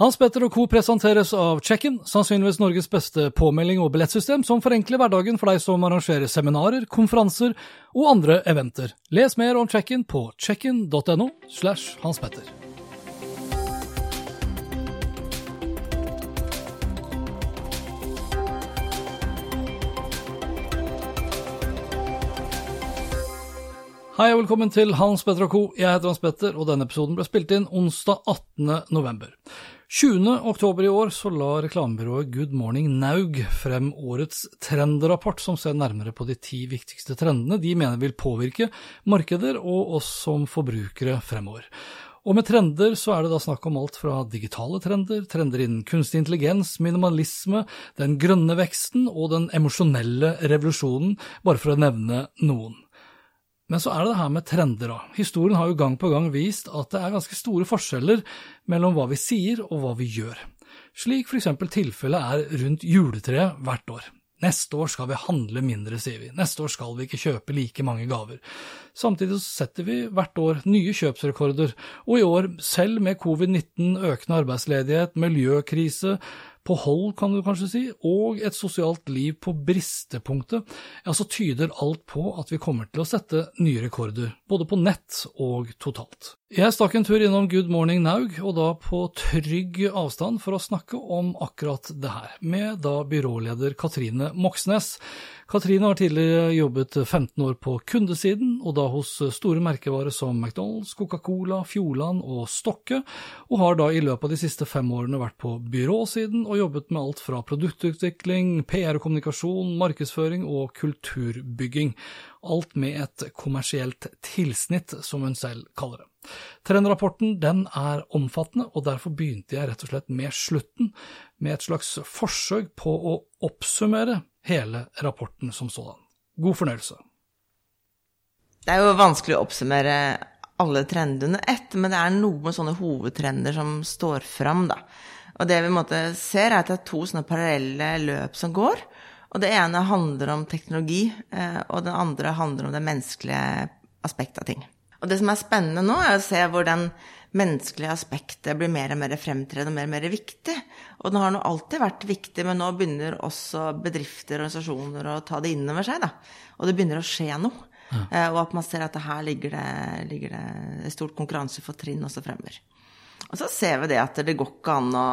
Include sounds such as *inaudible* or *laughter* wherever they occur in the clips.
Hans Petter og co. presenteres av Check-in, sannsynligvis Norges beste påmelding og billettsystem som forenkler hverdagen for deg som arrangerer seminarer, konferanser og andre eventer. Les mer om Check-in på check-in.no slash Hans Petter. Hei og velkommen til Hans Petter og co. Jeg heter Hans Petter, og denne episoden ble spilt inn onsdag 18. november. 20. oktober i år så la reklamebyrået Good Morning Naug frem årets trendrapport, som ser nærmere på de ti viktigste trendene de mener vil påvirke markeder og oss som forbrukere fremover. Og med trender så er det da snakk om alt fra digitale trender, trender innen kunstig intelligens, minimalisme, den grønne veksten og den emosjonelle revolusjonen, bare for å nevne noen. Men så er det det her med trender, da. Historien har jo gang på gang vist at det er ganske store forskjeller mellom hva vi sier og hva vi gjør. Slik for eksempel tilfellet er rundt juletreet hvert år. Neste år skal vi handle mindre, sier vi. Neste år skal vi ikke kjøpe like mange gaver. Samtidig setter vi hvert år nye kjøpsrekorder, og i år, selv med covid-19, økende arbeidsledighet, miljøkrise, på hold, kan du kanskje si, og et sosialt liv på bristepunktet, ja, så tyder alt på at vi kommer til å sette nye rekorder, både på nett og totalt. Jeg stakk en tur innom Good Morning Naug, og da på trygg avstand for å snakke om akkurat det her, med da byråleder Katrine Moxnes. Katrine har tidligere jobbet 15 år på kundesiden, og da hos store merkevarer som McDonald's, Coca-Cola, Fjordland og Stokke, og har da i løpet av de siste fem årene vært på byråsiden og jobbet med alt fra produktutvikling, PR og kommunikasjon, markedsføring og kulturbygging. Alt med et kommersielt tilsnitt, som hun selv kaller det. Trendrapporten den er omfattende, og derfor begynte jeg rett og slett med slutten, med et slags forsøk på å oppsummere hele rapporten som sådan. God fornøyelse. Det er jo vanskelig å oppsummere alle trendene ett, men det er noen sånne hovedtrender som står fram, da. Og det vi måte ser, er at det er to sånne parallelle løp som går. Og det ene handler om teknologi, eh, og det andre handler om det menneskelige aspektet av ting. Og det som er spennende nå, er å se hvordan menneskelige aspektet blir mer og mer fremtredende og mer og mer viktig. Og den har nå alltid vært viktig, men nå begynner også bedrifter og organisasjoner å ta det inn over seg. Da. Og det begynner å skje noe. Ja. Eh, og at man ser at her ligger det, ligger det et stort konkurransefortrinn også fremover. Og så ser vi det at det går ikke an å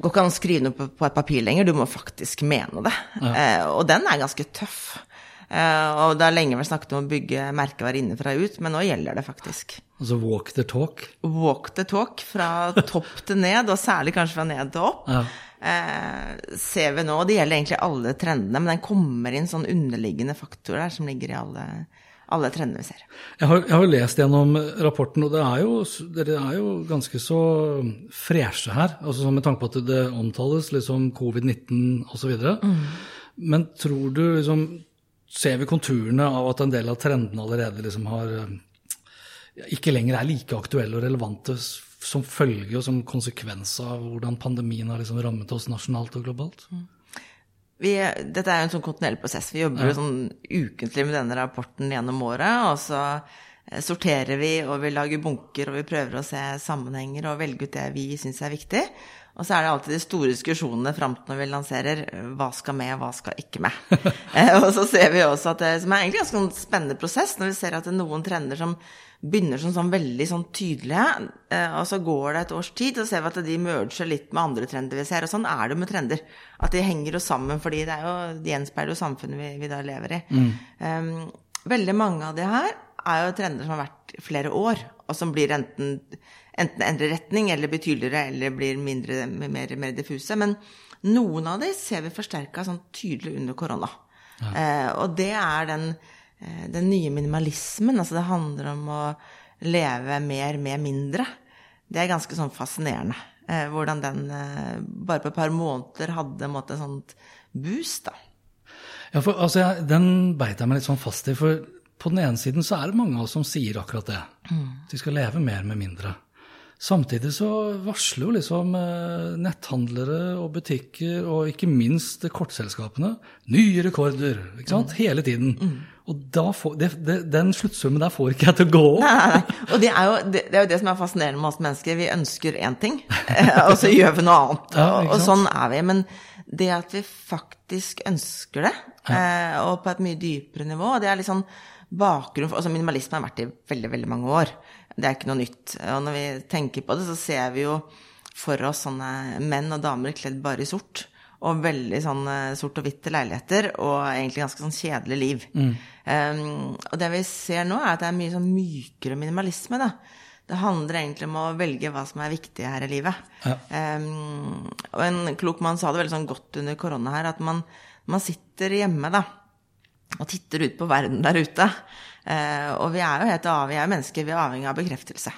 går ikke an å skrive noe på et papir lenger, du må faktisk mene det. Ja. Eh, og den er ganske tøff. Eh, og det har lenge vært snakket om å bygge merkevarer innenfra og ut, men nå gjelder det faktisk. Altså walk the talk? Walk the talk, fra topp til ned, og særlig kanskje fra ned til opp. Ja. Eh, ser vi nå, og det gjelder egentlig alle trendene, men den kommer inn sånn underliggende faktorer der som ligger i alle, alle trendene vi ser. Jeg har, jeg har, lest gjennom rapporten, og det er jo, dere er jo ganske så freshe her. altså Med tanke på at det omtales liksom covid-19 osv. Mm. Men tror du liksom Ser vi konturene av at en del av trendene allerede liksom har ikke lenger er like aktuelle og relevante som følge og som konsekvens av hvordan pandemien har liksom rammet oss nasjonalt og globalt? Mm. Vi, dette er jo en sånn kontinuerlig prosess. Vi jobber jo sånn ukentlig med denne rapporten gjennom året. Og så eh, sorterer vi, og vi lager bunker, og vi prøver å se sammenhenger og velge ut det vi syns er viktig. Og så er det alltid de store diskusjonene fram til når vi lanserer hva skal med, hva skal ikke med. *laughs* Eh, og så ser vi også at det som er egentlig en ganske en spennende prosess, når vi ser at det er noen trender som begynner som sånn veldig sånn tydelige, eh, og så går det et års tid, og så ser vi at de merger litt med andre trender vi ser. Og sånn er det med trender. At de henger jo sammen, fordi det er jo, de gjenspeiler jo samfunnet vi, vi, da lever i. Mm. Um, veldig mange av de her er jo trender som har vært flere år, og som blir enten, enten endrer retning, eller blir tydeligere, eller blir mindre, mer, mer diffuse. Men noen av de ser vi forsterka sånn tydelig under korona. Ja. Eh, og det er den Eh, den nye minimalismen. Altså det handler om å leve mer med mindre. Det er ganske sånn fascinerende. Eh, hvordan den eh, bare på et par måneder hadde en måte, sånt boost, da. Ja, for altså, jeg, Den beit jeg meg litt sånn fast i. For på den ene siden så er det mange av oss som sier akkurat det. Mm. De skal leve mer med mindre. Samtidig så varsler jo liksom eh, netthandlere og butikker, og ikke minst kortselskapene, nye rekorder ikke sant? Mm. hele tiden. Mm. Og får, det, det, den sluttsummen der får ikke jeg til å gå opp. *laughs* Nei, nei, nei. Og det er, jo, det, er, jo, det, som er fascinerende med oss mennesker. Vi ønsker én ting, eh, og så gjør vi noe annet. Ja, og, og sånn er vi. Men det at vi faktisk ønsker det, ja. Eh, og på et mye dypere nivå, det er litt sånn bakgrunn for altså Minimalisme har vært i veldig, veldig mange år. Det er ikke noe nytt. Og når vi tenker på det, så ser vi jo for oss sånne menn og damer kledd bare i sort. Og veldig sånn sort og hvitte leiligheter, og egentlig ganske sånn kjedelig liv. Mm. Um, og det vi ser nå, er at det er mye sånn mykere minimalisme, da. Det handler egentlig om å velge hva som er viktig her i livet. Ja. Um, og en klok mann sa det veldig sånn godt under korona her, at man, man sitter hjemme, da, og titter ut på verden der ute. Eh, og vi er jo helt avhengig av mennesker, vi er avhengig av bekreftelse.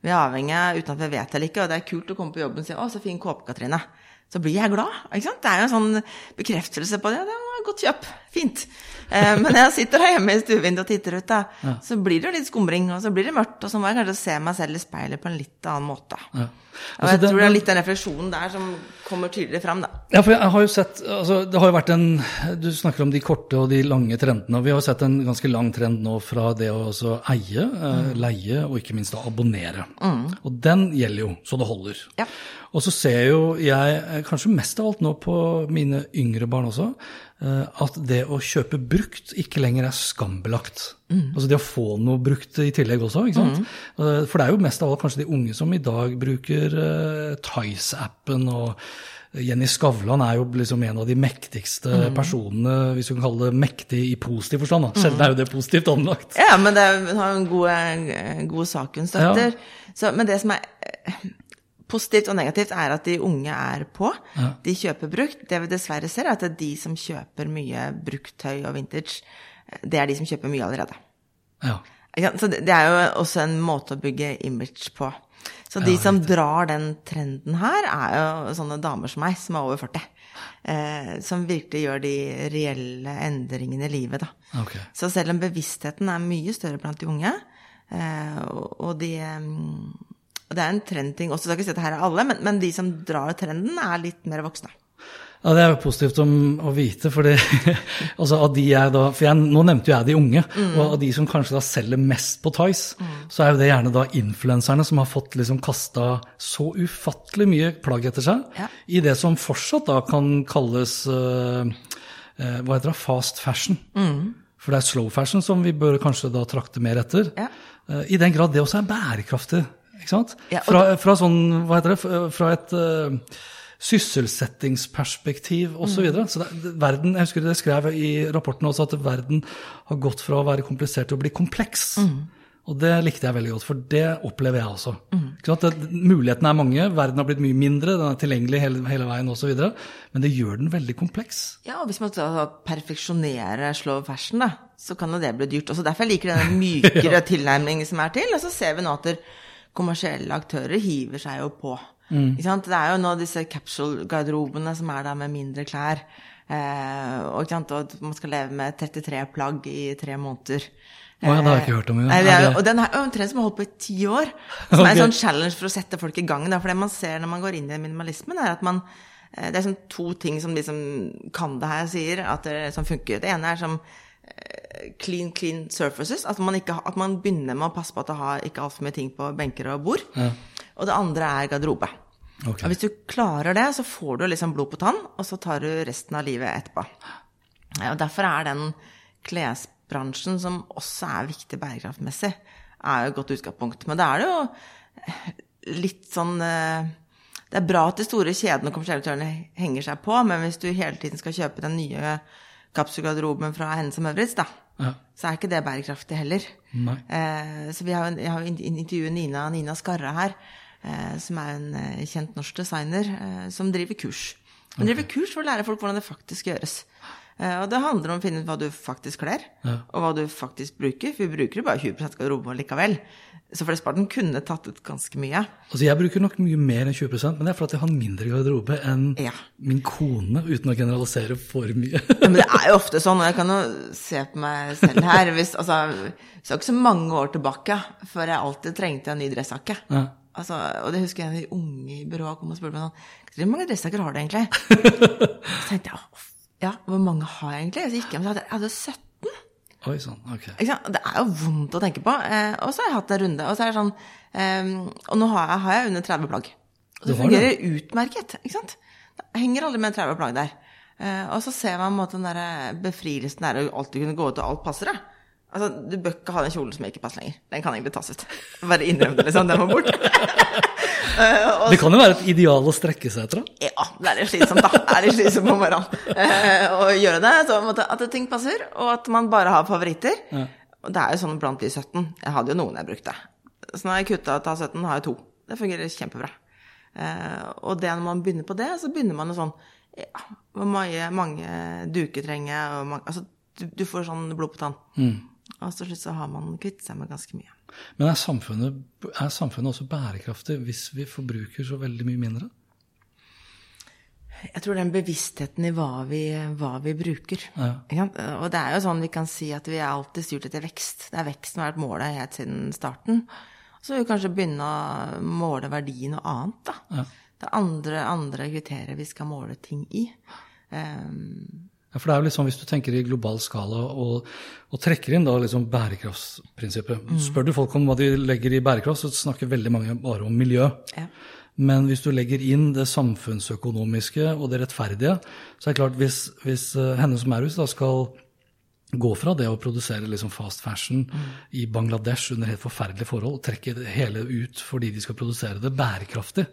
Vi er avhengig av, uten at vi vet det eller ikke, og det er kult å komme på jobben og si 'Å, så fin kåpe, Katrine'. Så blir jeg glad. ikke sant? Det er jo en sånn bekreftelse på det. Det var godt kjøp. Fint. Eh, men når jeg sitter her hjemme i stuevinduet og titter ut, da, ja. så blir det jo litt skumring, og så blir det mørkt, og så må jeg kanskje se meg selv i speilet på en litt annen måte. Ja. Og altså, jeg tror det er litt den refleksjonen der som kommer tydeligere fram, da. Ja, for jeg har jo sett altså, Det har jo vært en Du snakker om de korte og de lange trendene. Og vi har jo sett en ganske lang trend nå fra det å også eie, eh, mm. leie og ikke minst å abonnere. Mm. Og den gjelder jo så det holder. Ja. Og så ser jo jeg, eh, kanskje mest av alt nå på mine yngre barn også, at det å kjøpe brukt ikke lenger er skambelagt. Mm. Altså det å få noe brukt i tillegg også. ikke sant? Mm. For det er jo mest av alt kanskje de unge som i dag bruker uh, Tice-appen. og Jenny Skavlan er jo liksom en av de mektigste mm. personene, hvis vi kan kalle det mektig i positiv forstand. Da. Sjelden er jo det positivt anlagt. Ja, men det hun har jo en god, god sak hun støtter. Ja. men det som er positivt og negativt er at de unge er på. Ja. De kjøper brukt. Det vi dessverre ser, er at det de som kjøper mye bruktøy og vintage, det er de som kjøper mye allerede. Ja. Så det er jo også en måte å bygge image på. Så de som drar den trenden her, er jo sånne damer som meg, som er over 40. Eh, som virkelig gjør de reelle endringene i livet, da. Okay. Så selv om bevisstheten er mye større blant de unge, eh, og de og det er en trendting også, jeg skal ikke det her er alle, men, men de som drar trenden, er litt mer voksne. Ja, Det er jo positivt om, å vite. For, *laughs* altså av de jeg da, for jeg, Nå nevnte jo jeg de unge. Mm. Og av de som kanskje da selger mest på Tice, mm. så er jo det gjerne da influenserne som har fått liksom kasta så ufattelig mye plagg etter seg ja. i det som fortsatt da kan kalles uh, uh, hva heter det, fast fashion. Mm. For det er slow fashion som vi bør kanskje da trakte mer etter. Ja. Uh, I den grad det også er bærekraftig. Ikke sant? Fra, fra, sånn, hva heter det, fra et uh, sysselsettingsperspektiv osv. Så, videre. så det, verden, jeg husker det skrev i rapporten også at verden har gått fra å være komplisert til å bli kompleks. Mm. Og det likte jeg veldig godt, for det opplever jeg også. Mm. mulighetene er mange, verden har blitt mye mindre, den er tilgjengelig hele, hele veien osv. Men det gjør den veldig kompleks. Ja, og hvis man perfeksjonerer fashion, da, så kan jo det bli dyrt. Også derfor jeg liker den *laughs* mykere ja. tilnærmingen som er til. Og så ser vi nå at kommersielle aktører hiver seg jo på. Mm. Det er jo nå disse capsule-garderobene som er da med mindre klær. Eh, og, og, man skal leve med 33 plagg i tre måneder. Oh, ja, det har jeg ikke hørt om. Ja. Nei, er, og den er trend som har holdt på i ti år. Som okay. er en sånn challenge for å sette folk i gang. For det man ser når man går inn i minimalismen, er at man eh, Det er sånn to ting som de som kan det her, sier at det, som funker. Det ene er som clean, clean surfaces. At man, ikke, at man, begynner med å passe på at det har ikke altfor mye ting på benker og bord. Ja. Og det andre er garderobe. Okay. Og hvis du klarer det, så får du liksom blod på tann, og så tar du resten av livet etterpå. Og derfor er den klesbransjen, som også er viktig bærekraftmessig, er jo et godt utgangspunkt. Men det er jo litt sånn eh, Det er bra at de store kjedene og kommersielle aktørene henger seg på, men hvis du hele tiden skal kjøpe den nye kapselgarderoben fra henne som Øvritz, da, ja. så er ikke det bærekraftig heller. Eh, så vi har, jeg har intervjuet Nina, Nina Skarra her, eh, som er en eh, kjent norsk designer, eh, som driver kurs. Hun driver kurs for å lære folk hvordan det faktisk gjøres. Eh, Og det handler om å finne ut hva du faktisk kler, og hva du faktisk bruker. For vi bruker jo bare 20% av garderoben likevel. Så flesteparten kunne tatt ut ganske mye. Altså Jeg bruker nok mye mer enn 20% men det er fordi jeg har mindre garderobe enn Ja. min kone, uten å generalisere for mye. Men det er jo ofte sånn, og jeg kan jo se på meg selv her hvis, altså, Så ikke så mange år tilbake før jeg alltid trengte en ny dressjakke. Ja. Altså, og det husker jeg en av de unge i byrået kom og spurte meg sånn Hvor mange dressjakker har du egentlig? *laughs* Så tenkte jeg ja, hvor mange har jeg egentlig? Så gikk jeg hjem og sa jeg hadde 17. Oi sånn, ok. Det er jo vondt å tenke på. Eh, og så har jeg hatt en runde. Og så er det sånn eh, Og nå har jeg, har jeg under 30 plagg. Og Du det fungerer det. utmerket. ikke sant? Det henger aldri med 30 plagg der. Eh, og så ser man på en måte den der befrielsen der å alltid kunne gå ut, og alt passer deg. Altså, Du bør ikke ha den kjolen som ikke passer lenger. Den kan egentlig tas ut. *laughs* Bare innrøm det, liksom. Den må bort. *laughs* *laughs* uh, Det kan jo være et ideal å strekke seg etter. da. ja, det er litt slitsomt, da. Det er litt slitsomt på morgenen uh, å gjøre det. Så måte at ting passer, og at man bare har favoritter. Og det er jo sånn blant de 17. Jeg hadde jo noen jeg brukte. Så når jeg kutta ut av 17, har jeg to. Det fungerer kjempebra. Uh, og det når man begynner på det, så begynner man jo sånn ja, Hvor mange, mange duker trenger jeg? Altså, du, du får sånn blod på tann. Og til slutt så har man kvittet seg med ganske mye. Men er samfunnet, er samfunnet også bærekraftig hvis vi forbruker så veldig mye mindre? Jeg tror den bevisstheten i hva vi, hva vi bruker. Ja. Og det er jo sånn vi kan si at vi er alltid styrt etter vekst. Det er vekst som har vært målet helt siden starten. Så vil vi kanskje begynne å måle verdien og annet, da. Det er andre, andre kriterier vi skal måle ting i. Um, Ja, for det er jo sånn Hvis du tenker i global skala og, og trekker inn da liksom bærekraftsprinsippet Spør du folk om hva de legger i bærekraft, så snakker veldig mange bare om miljø. ja. Men hvis du legger inn det samfunnsøkonomiske og det rettferdige, så er det klart hvis, hvis eh, Hennes Maurits da skal gå fra det å produsere liksom fast fashion i Bangladesh under helt forferdelige forhold, og trekke det hele ut fordi de skal produsere det bærekraftig,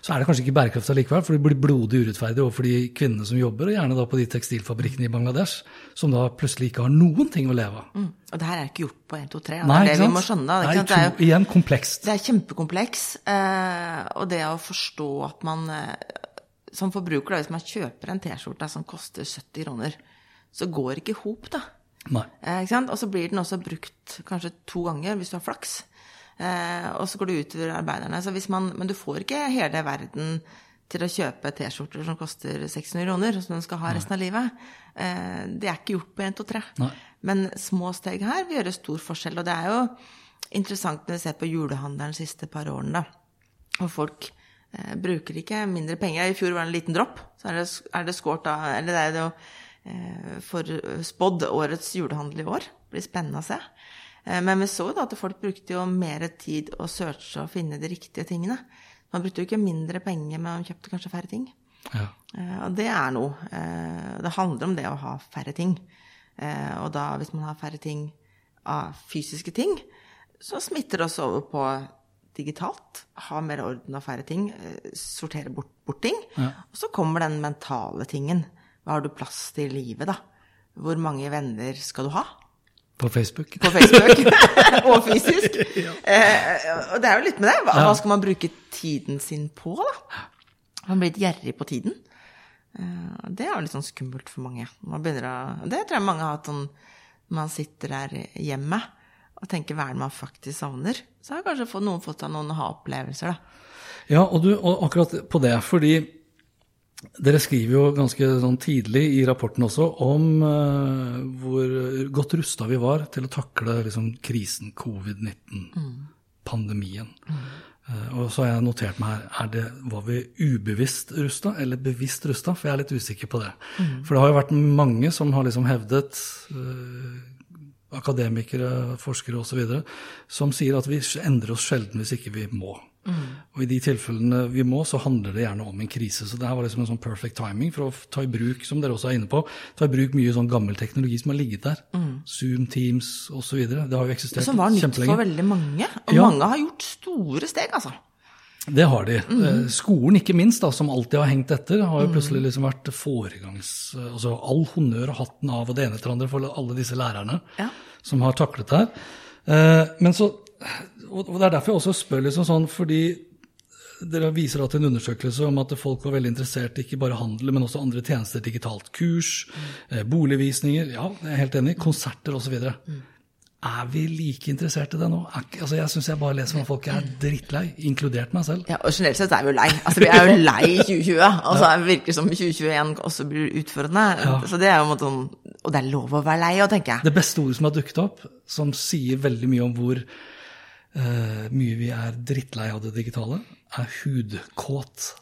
så er det kanskje ikke bærekraftig likevel, for det blir blodig urettferdig overfor de kvinnene som jobber, og gjerne da på de tekstilfabrikkene i Bangladesh, som da plutselig ikke har noen ting å leve av. Og det her er ikke gjort på 1, 2, 3. Nei, det er det vi må skjønne. Nei? Det er jo, igjen komplekst. Det er kjempekompleks. Eh, og det å forstå at man eh, som forbruker, da, hvis man kjøper en T-skjorte som koster 70 kroner, så går det ikke hop, da. Eh? Og så blir den også brukt kanskje to ganger hvis du har flaks. Eh, og så går det utover arbeiderne. Så hvis man, men du får ikke hele verden til å kjøpe T-skjorter som koster 600 kroner, som du skal ha resten av livet. Eh, det er ikke gjort på 1, 2, 3. Men små steg her vil gjøre stor forskjell. Og det er jo interessant når vi ser på julehandelen de siste par årene. Og folk eh, bruker ikke mindre penger. I fjor var det en liten dropp. Så er det, er det skårt da Eller det er jo forspådd årets julehandel i år. Det blir spennende å se. Eh, men vi så jo da at folk brukte jo mer tid å searche og finne de riktige tingene. Man brukte jo ikke mindre penger, men man kjøpte kanskje færre ting. Ja. Eh, Og det er noe. Eh, Det handler om det å ha færre ting. Eh, Og da, hvis man har færre ting av fysiske ting, så smitter det også over på digitalt. Ha mer orden og færre ting. eh, Sortere bort, bort ting. Og så kommer den mentale tingen. Hva har du plass til i livet, da? Hvor mange venner skal du ha? På Facebook. På Facebook *laughs* og fysisk. *laughs* Eh, og det er jo litt med det. Hva, hva skal man bruke tiden sin på, da? Man blir litt gjerrig på tiden. Eh, det er jo litt sånn skummelt for mange. Man å, det tror jeg mange har hatt sånn man sitter der hjemme og tenker hva er det man faktisk savner. Så har kanskje noen fått seg noen ha-opplevelser, da. Ja, og, du, og akkurat på det, fordi dere skriver jo ganske sånn tidlig i rapporten også om uh, hvor godt rusta vi var til å takle liksom, krisen covid-19, pandemien. Eh, og så har jeg notert meg her, er det, var vi ubevisst rusta eller bevisst rusta? For jeg er litt usikker på det. For det har jo vært mange som har liksom hevdet uh, akademikere, forskere osv., som sier at vi endrer oss sjelden hvis ikke vi må. Og i de tilfellene vi må, så handler det gjerne om en krise. Så det her var liksom en sånn perfect timing for å ta i bruk, som dere også er inne på, ta i bruk mye sånn gammel teknologi som har ligget der. Zoom, Teams osv. Det har jo eksistert Som var nytt kjempelenge. for veldig mange. Og Ja. mange har gjort store steg, altså. Det har de. Mm. Skolen ikke minst, da, som alltid har hengt etter, har jo plutselig liksom vært foregangs... eh, Altså all honnør og hatten av og det ene etter andre for alle disse lærerne Ja. som har taklet det her. Eh, Men så, og og det er derfor jeg også spør liksom sånn, fordi dere viser da til en undersøkelse om at folk var veldig interessert i ikke bare handel, men også andre tjenester digitalt. Kurs, mm. boligvisninger, ja, jeg er helt enig, konserter osv. Er vi like interessert i det nå? Er, altså, jeg syns jeg bare leser om folk jeg er drittlei, inkludert meg selv. Ja, og generelt sett er vi jo lei. Altså, vi er jo lei i 2020. *laughs* Altså så det virker som 2021 også blir utfordrende. Så det er jo en måte sånn Og det er lov å være lei òg, tenker jeg. Det beste ordet som har dukket opp, som sier veldig mye om hvor eh, mye vi er drittlei av det digitale, er hudkåt.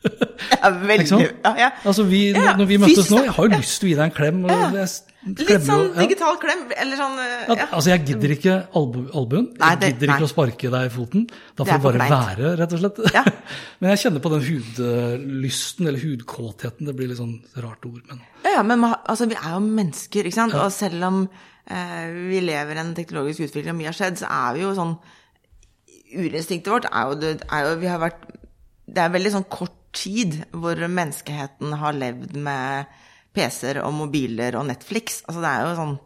*laughs* Jeg er veldig, Ikke ja, ja. Altså, vi, Ja, når vi møttes fysisk, nå, jeg har jo lyst til å gi deg en klem. Jeg Litt sånn digital klem, eller sånn eh, At, altså, jeg gidder ikke albu, albuen. Nei, Jeg det- gidder ikke nei. å sparke deg i foten. Da får du bare kleint. være, rett og slett. Ja. *laughs* men jeg kjenner på den hudlysten, eller hudkåtheten. Det blir litt sånn rart ord, men Ja, men altså, vi er jo mennesker, ikke sant? Og selv om vi lever i en teknologisk utvikling og mye har skjedd, så er vi jo sånn Urinstinktet vårt er jo, det, er jo Vi har vært Det er veldig sånn kort tid hvor menneskeheten har levd med PC-er og mobiler og Netflix. Altså det er jo sånn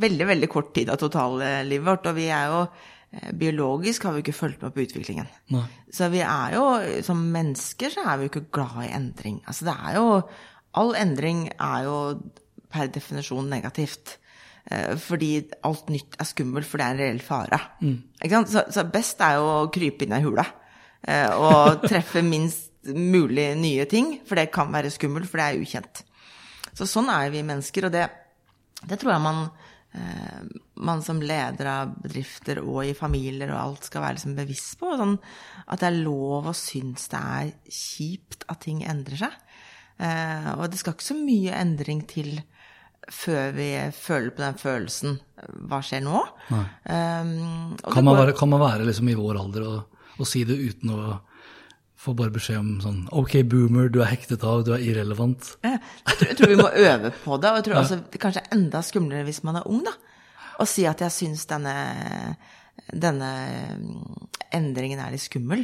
veldig, veldig kort tid av totallivet vårt, og vi er jo eh, Biologisk har vi ikke fulgt med på utviklingen. Nei. Så vi er jo, som mennesker, så er vi jo ikke glad i endring. Altså det er jo All endring er jo per definisjon negativt. Eh, Fordi alt nytt er skummelt, for det er en reell fare. Ikke sant? Så, så best er jo å krype inn i hula eh, og *laughs* treffe minst mulig nye ting, for det kan være skummelt, for det er ukjent. Så sånn er vi mennesker, og det, det tror jeg man, eh, man som leder av bedrifter og i familier og alt skal være liksom bevisst på. Sånn at det er lov å synes det er kjipt at ting endrer seg. Og det skal ikke så mye endring til før vi føler på den følelsen Hva skjer nå? Um, kan man går- være, kan man være liksom i vår alder og, og si det uten å få bare beskjed om sånn Ok, boomer, du er hektet av, du er irrelevant. Jeg tror, jeg tror vi må *laughs* øve på det, og jeg tror også det er kanskje enda skumlere hvis man er ung, da. Å si at jeg syns denne, denne mm, endringen er litt skummel.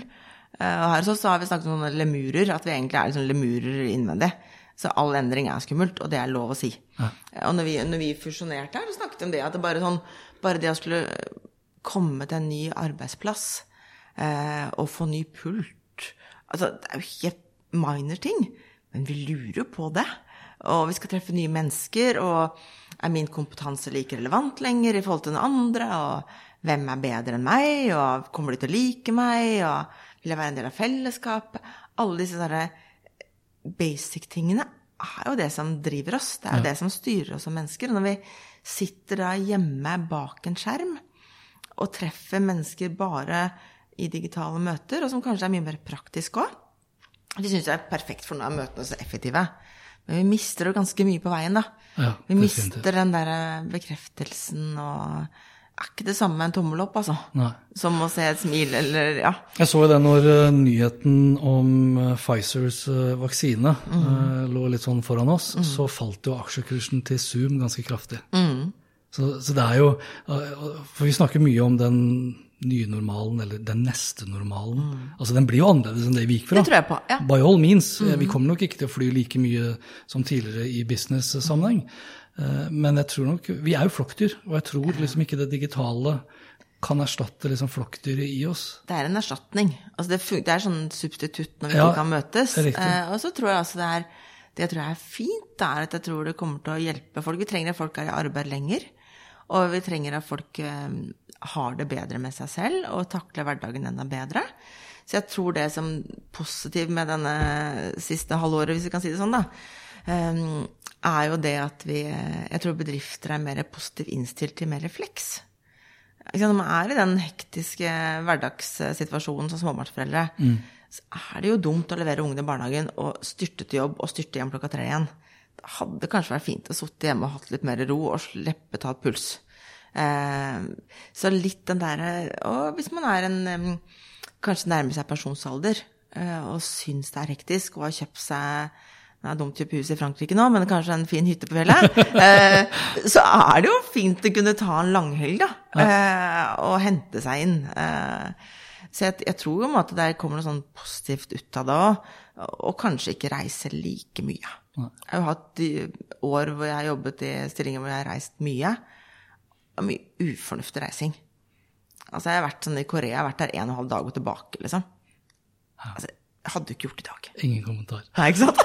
Eh, Og her så, så har vi snakket om lemurer, at vi egentlig er liksom lemurer innvendig. Så all endring er skummelt, og det er lov å si. Ja. Og når vi, når vi fusjonerte her, så snakket vi om det at det bare, sånn, bare det å skulle komme til en ny arbeidsplass eh, og få ny pult Altså, det er jo helt minor ting, men vi lurer på det. Og vi skal treffe nye mennesker, og er min kompetanse like relevant lenger i forhold til den andre? Og hvem er bedre enn meg? Og kommer de til å like meg? Og vil jeg være en del av fellesskapet? Alle disse sånne basic-tingene er jo det som driver oss. Det er jo det som styrer oss som mennesker. Når vi sitter da hjemme bak en skjerm og treffer mennesker bare i digitale møter, og som kanskje er mye mer praktisk òg. Vi syns det er perfekt, for noen av møtene så effektive. Men vi mister jo ganske mye på veien, da. Ja, vi mister den derre bekreftelsen og er ikke det samme med en tommel opp, altså. Nei. Som å se et smil eller Ja. Jeg så jo det når uh, nyheten om uh, Pfizers uh, vaksine eh, lå litt sånn foran oss, så falt jo aksjekursen til Zoom ganske kraftig. Så, så det er jo For vi snakker mye om den nye normalen, eller den neste normalen. Altså Den blir jo annerledes enn det vi gikk fra. Det tror jeg på, ja. By all means. Vi kommer nok ikke til å fly like mye som tidligere i business-sammenheng. Eh, Men jeg tror nok Vi er jo flokkdyr, og jeg tror liksom ikke det digitale kan erstatte liksom flokkdyret i oss. Det er en erstatning. Altså det, det er sånn substitutt når vi Ja, ikke kan møtes. Eh, og så tror jeg altså det er Det jeg tror er fint, det er at jeg tror det kommer til å hjelpe folk. Vi trenger at folk er i arbeid lenger. Og vi trenger at folk eh, har det bedre med seg selv og takler hverdagen enda bedre. Så jeg tror det som positivt med denne siste halvåret, hvis vi kan si det sånn, da, er jo det at vi Jeg tror bedrifter er mer positivt innstilt til mer refleks. Når man er i den hektiske hverdagssituasjonen som småbarnsforeldre, så er det jo dumt å levere ungene i barnehagen og styrte til jobb og styrte hjem klokka tre igjen. Det hadde kanskje vært fint å sitte hjemme og hatt litt mer ro og slippe ta et puls. Eh, så litt den derre Og hvis man er en Kanskje nærmer seg pensjonsalder eh, og syns det er hektisk og har kjøpt seg det er dumt å kjøpe hus i Frankrike nå, men kanskje en fin hytte på fjellet. *laughs* Eh, så er det jo fint å kunne ta en langhelg, da. Eh, og hente seg inn. Eh, så jeg, jeg tror jo at det kommer noe sånn positivt ut av det òg. Og kanskje ikke reise like mye. Jeg har jo hatt år hvor jeg har jobbet i stillinger hvor jeg har reist mye. Og mye ufornuftig reising. Altså, jeg har vært sånn i Korea, jeg har vært der en og en halv dag og tilbake, liksom. Altså, jeg hadde jo ikke gjort i dag. Ingen kommentar. Nei, ikke sant?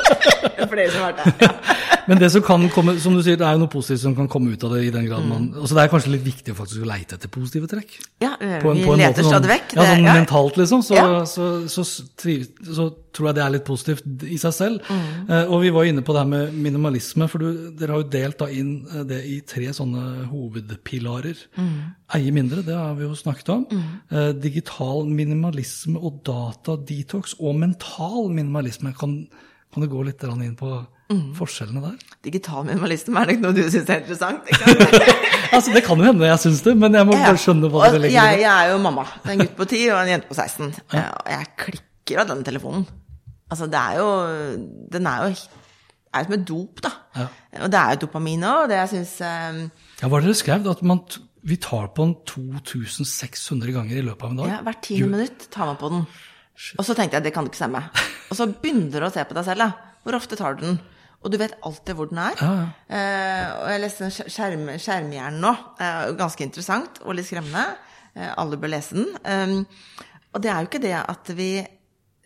*laughs* det er flere som har vært der. Ja. *laughs* Men det som kan komme, som du sier, det er jo noe positivt som kan komme ut av det. i den grad man, altså Det er kanskje litt viktig å faktisk leite etter positive trekk. Ja, På en- vi på en leter sånn- stadig vekk. Ja, sånn ja. mentalt, liksom. Så, Ja. så, så, så tror jeg det er litt positivt i seg selv. Mm. Eh, og vi var inne på det her med minimalisme, for du, dere har jo delt da inn eh, det i tre sånne hovedpilarer. Mm. Eie mindre, det har vi jo snakket om. Eh, digital minimalisme og datadetox og mental minimalisme. Kan, kan du gå litt inn på Mm. forskjellene der? Digital minimalisme er nok noe du syns er interessant? *laughs* *laughs* Altså, Det kan jo hende jeg syns det, men jeg må Ja. bare skjønne hva dere legger i det. jeg er jo mamma. Det er en gutt på 10 og en jente på 16. Eh, Og jeg klikker av den telefonen. Altså, det er jo Den er jo er jo som et dop, da. Ja. Og det er jo dopamin òg, og det jeg syns um... Ja, Hva var det dere skrev? At man, vi tar på den 2600 ganger i løpet av en dag? ja, Hvert tiende minutt tar man på den. Og så tenkte jeg det kan du ikke stemme. Og så begynner du å se på deg selv. da. Hvor ofte tar du den? Og du vet alltid hvor den er. Ja, ja. Eh, og jeg leste skjerm, Skjermhjernen nå. Eh, ganske interessant og litt skremmende. Eh, alle bør lese den. Um, og det er jo ikke det at vi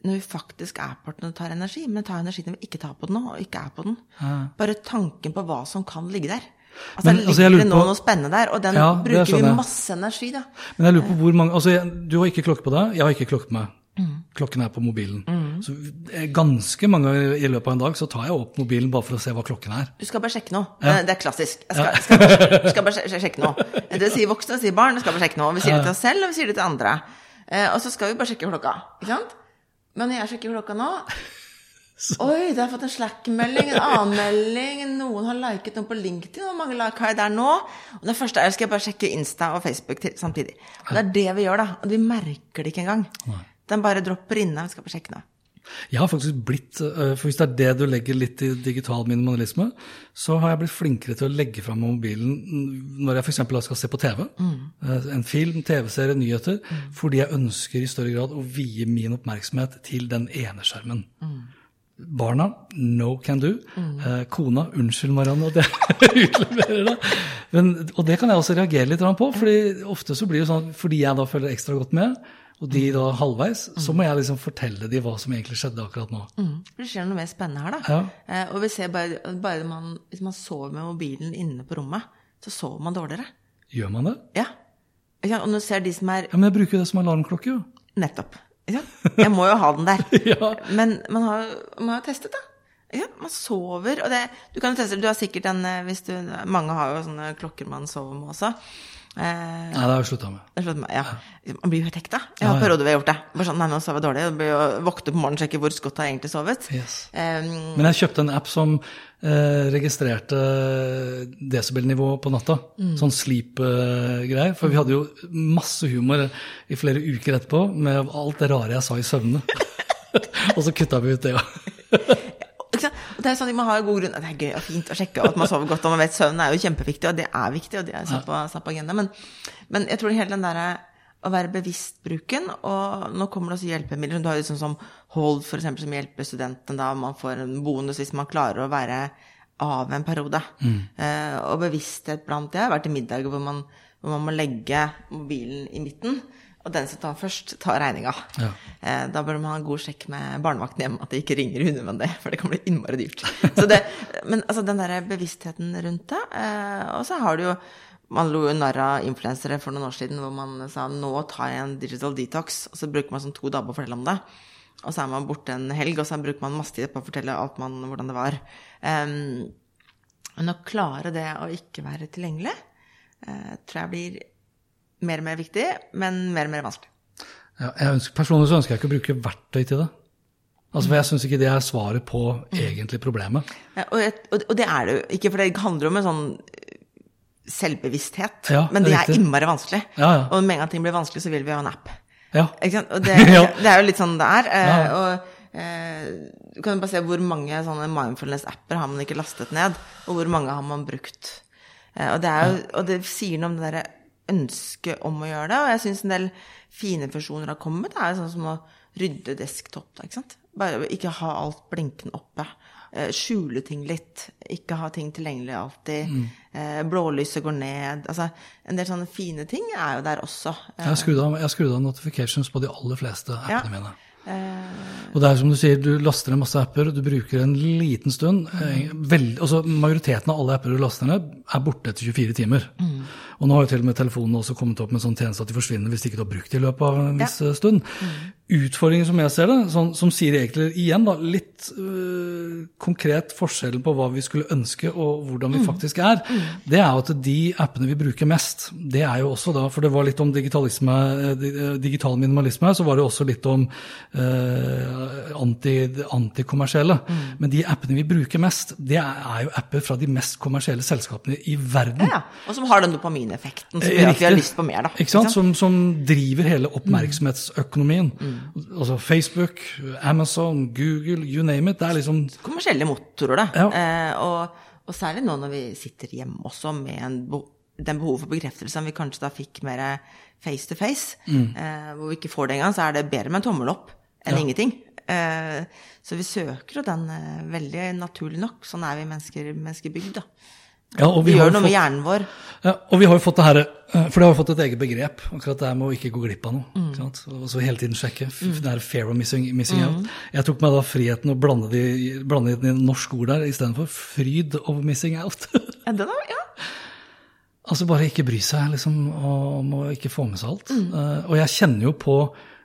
når vi faktisk er på den og tar energi, men tar energi når vi ikke tar på den nå, og ikke er på den. Bare tanken på hva som kan ligge der. Altså, Men, altså, ligger det nå på- noe spennende der, og den Ja, bruker vi masse energi, da. Men jeg lurer på hvor mange altså Du har ikke klokke på deg, jeg har ikke klokke på meg. Klokken er på mobilen. Så eh, ganske mange i løpet av en dag så tar jeg opp mobilen bare for å se hva klokken er. Du skal bare sjekke noe. Ja. Det er klassisk. Jeg skal, skal, bare, skal bare sj- sjekke noe. Det sier voksne, det sier barn. Vi skal bare sjekke noe. Vi sier det til oss selv, og vi sier det til andre. Eh, og så skal vi bare sjekke klokka. Ikke sant? Men når jeg sjekker klokka nå *laughs* Oi, det har fått en Slack-melding, en annen melding, noen har liket noe på LinkedIn, hvor mange like har jeg der nå? Og det første er, skal jeg bare sjekke Insta og Facebook til, samtidig. Og det er det vi gjør, da. Og vi merker det ikke engang. Den bare dropper inne, vi skal bare sjekke nå. Jeg har faktisk blitt, eh, for Hvis det er det du legger litt i digital minimalisme, så har jeg blitt flinkere til å legge fram mobilen når jeg f.eks. skal se på TV. Mm. En film, TV-serie, nyheter. Fordi jeg ønsker i større grad å vie min oppmerksomhet til den ene skjermen. Barna, no can do. Eh, kona, unnskyld Marianne at jeg *laughs* utleverer det. Men, og det kan jeg også reagere litt på, fordi ofte så blir det sånn fordi jeg da følger ekstra godt med, og de da halvveis, så må jeg liksom fortelle de hva som egentlig skjedde akkurat nå. For det skjer noe mer spennende her, da. Ja. Eh, og vi ser bare, bare man, hvis man sover med mobilen inne på rommet, så sover man dårligere. Gjør man det? Ja. ja? Og nå ser de som er Ja, Men jeg bruker det som alarmklokke, jo. Nettopp. Ja. Jeg må jo ha den der. *laughs* Ja. Men man har, man har testet, da. Ja. Man sover, og det Du kan jo teste, du har sikkert en eh, hvis du, Mange har jo sånne klokker man sover med også. Eh, Nei, det har jeg slutta med. det sånn, ja. Man blir jo helt hekta. Jeg har Ja, perioder hvor jeg har gjort det. Bare sånn, nei, nå sover jeg dårlig. Jeg blir jo Våkne på morgenen og sjekke hvor godt har jeg egentlig sovet. Yes. Eh, Men jeg kjøpte en app som eh, registrerte desibelnivå på natta. Sånn sleep-greier. For vi hadde jo masse humor i flere uker etterpå med alt det rare jeg sa i søvne. *laughs* *laughs* og så kutta vi ut det, ja. *laughs* Det er sånn, Man har god grunn Det er gøy og fint å sjekke at man sover godt. Og man vet søvn er jo kjempeviktig, og det er viktig, og det er satt på, satt på agenda. Men, men jeg tror hele den derre å være bevisst bruken, og nå kommer det også hjelpemidler. Du har sånn som Hold, for eksempel, som hjelper studentene da. Man får en bonus hvis man klarer å være av en periode. Eh, og bevissthet blant det. Jeg har vært i middager hvor man, hvor man må legge mobilen i midten. Og den som tar først, tar regninga. Ja. Eh, da bør man ha en god sjekk med barnevakten hjemme, at de ikke ringer unødvendig, for det kan bli innmari dyrt. Så det, men altså den der bevisstheten rundt det. Eh, og så har du jo Man lo jo narr av influensere for noen år siden hvor man sa nå tar jeg en digital detox, og så bruker man sånn to dager på å fortelle om det. Og så er man borte en helg, og så bruker man masse tid på å fortelle alt man, hvordan det var. Em, men å klare det å ikke være tilgjengelig, eh, tror jeg blir mer og mer viktig, men mer og mer vanskelig. ja ønsker, personlig så ønsker jeg ikke å bruke verktøy til det. Altså, For jeg syns ikke det er svaret på egentlig problemet. Ja, og, jeg- og, det er det jo ikke, for det handler om en sånn eh, selvbevissthet. Ja, men det er riktig. innmari vanskelig. Ja, ja. Og med en gang ting blir vanskelig, så vil vi ha en app. Ja. Og *laughs* det, det er jo litt sånn det er. eh. Og eh, du kan jo bare se hvor mange sånne mindfulness-apper har man ikke lastet ned, og hvor mange har man brukt. Og, det jo, og det sier noe om det derre ønske om å gjøre det. Og jeg syns en del fine funksjoner har kommet. Det er sånn som å rydde desktop. Ikke sant? Bare ikke ha alt blinkende oppe. Eh, skjule ting litt. Ikke ha ting tilgjengelig alltid. Mm. Eh, blålyset går ned. Altså, en del sånne fine ting er jo der også. Jeg har skrudd av, notifications på de aller fleste appene Ja. mine. Eh, Og det er som du sier, du laster ned masse apper, du bruker en liten stund. Veld, altså Majoriteten av alle apper du laster ned, er borte etter 24 timer. Og nå har jo til og med telefonen også kommet opp med en sånn tjeneste at de forsvinner hvis ikke du har brukt det i løpet av en viss ja. stund. Utfordringen som jeg ser det, sånn, som sier egentlig igjen da, litt øh, konkret forskjellen på hva vi skulle ønske og hvordan vi faktisk er, det er jo at de appene vi bruker mest, det er jo også da, for det var litt om digitalisme, eh, di- eh, digital minimalisme, så var det også litt om øh, anti, antikommersielle. Men de appene vi bruker mest, det er, jo apper fra de mest kommersielle selskapene i verden. ja. Og som har den dopamineffekten som gjør at vi har lyst på mer, da. Ikke sant? Som, som driver hele oppmerksomhetsøkonomien. Altså Facebook, Amazon, Google, you name it. Det er liksom kommersielle motorer, da. Ja. Eh, og, og særlig nå når vi sitter hjemme også med en den behovet for bekreftelse vi kanskje da fikk mer face to face, Mm. eh, hvor vi ikke får det engang, så er det bedre med en tommel opp enn Ja. ingenting. Eh, så vi søker jo den eh, veldig naturlig nok. Sånn er vi mennesker, mennesker bygd, da. Ja, Vi, vi gjør noe med hjernen vår. Ja, og vi har jo fått det her, eh, for det har jo fått et eget begrep, akkurat det her med å ikke gå glipp av noe. Sant? Og så hele tiden sjekke. Mm. Det er fair of missing, missing out. Jeg tok meg da friheten å blande, de, blande inn et norsk ord der istedenfor fryd of missing out. *laughs* Ja, den er, ja. altså bare ikke bry seg liksom, om å ikke få med seg alt. Eh, og jeg kjenner jo på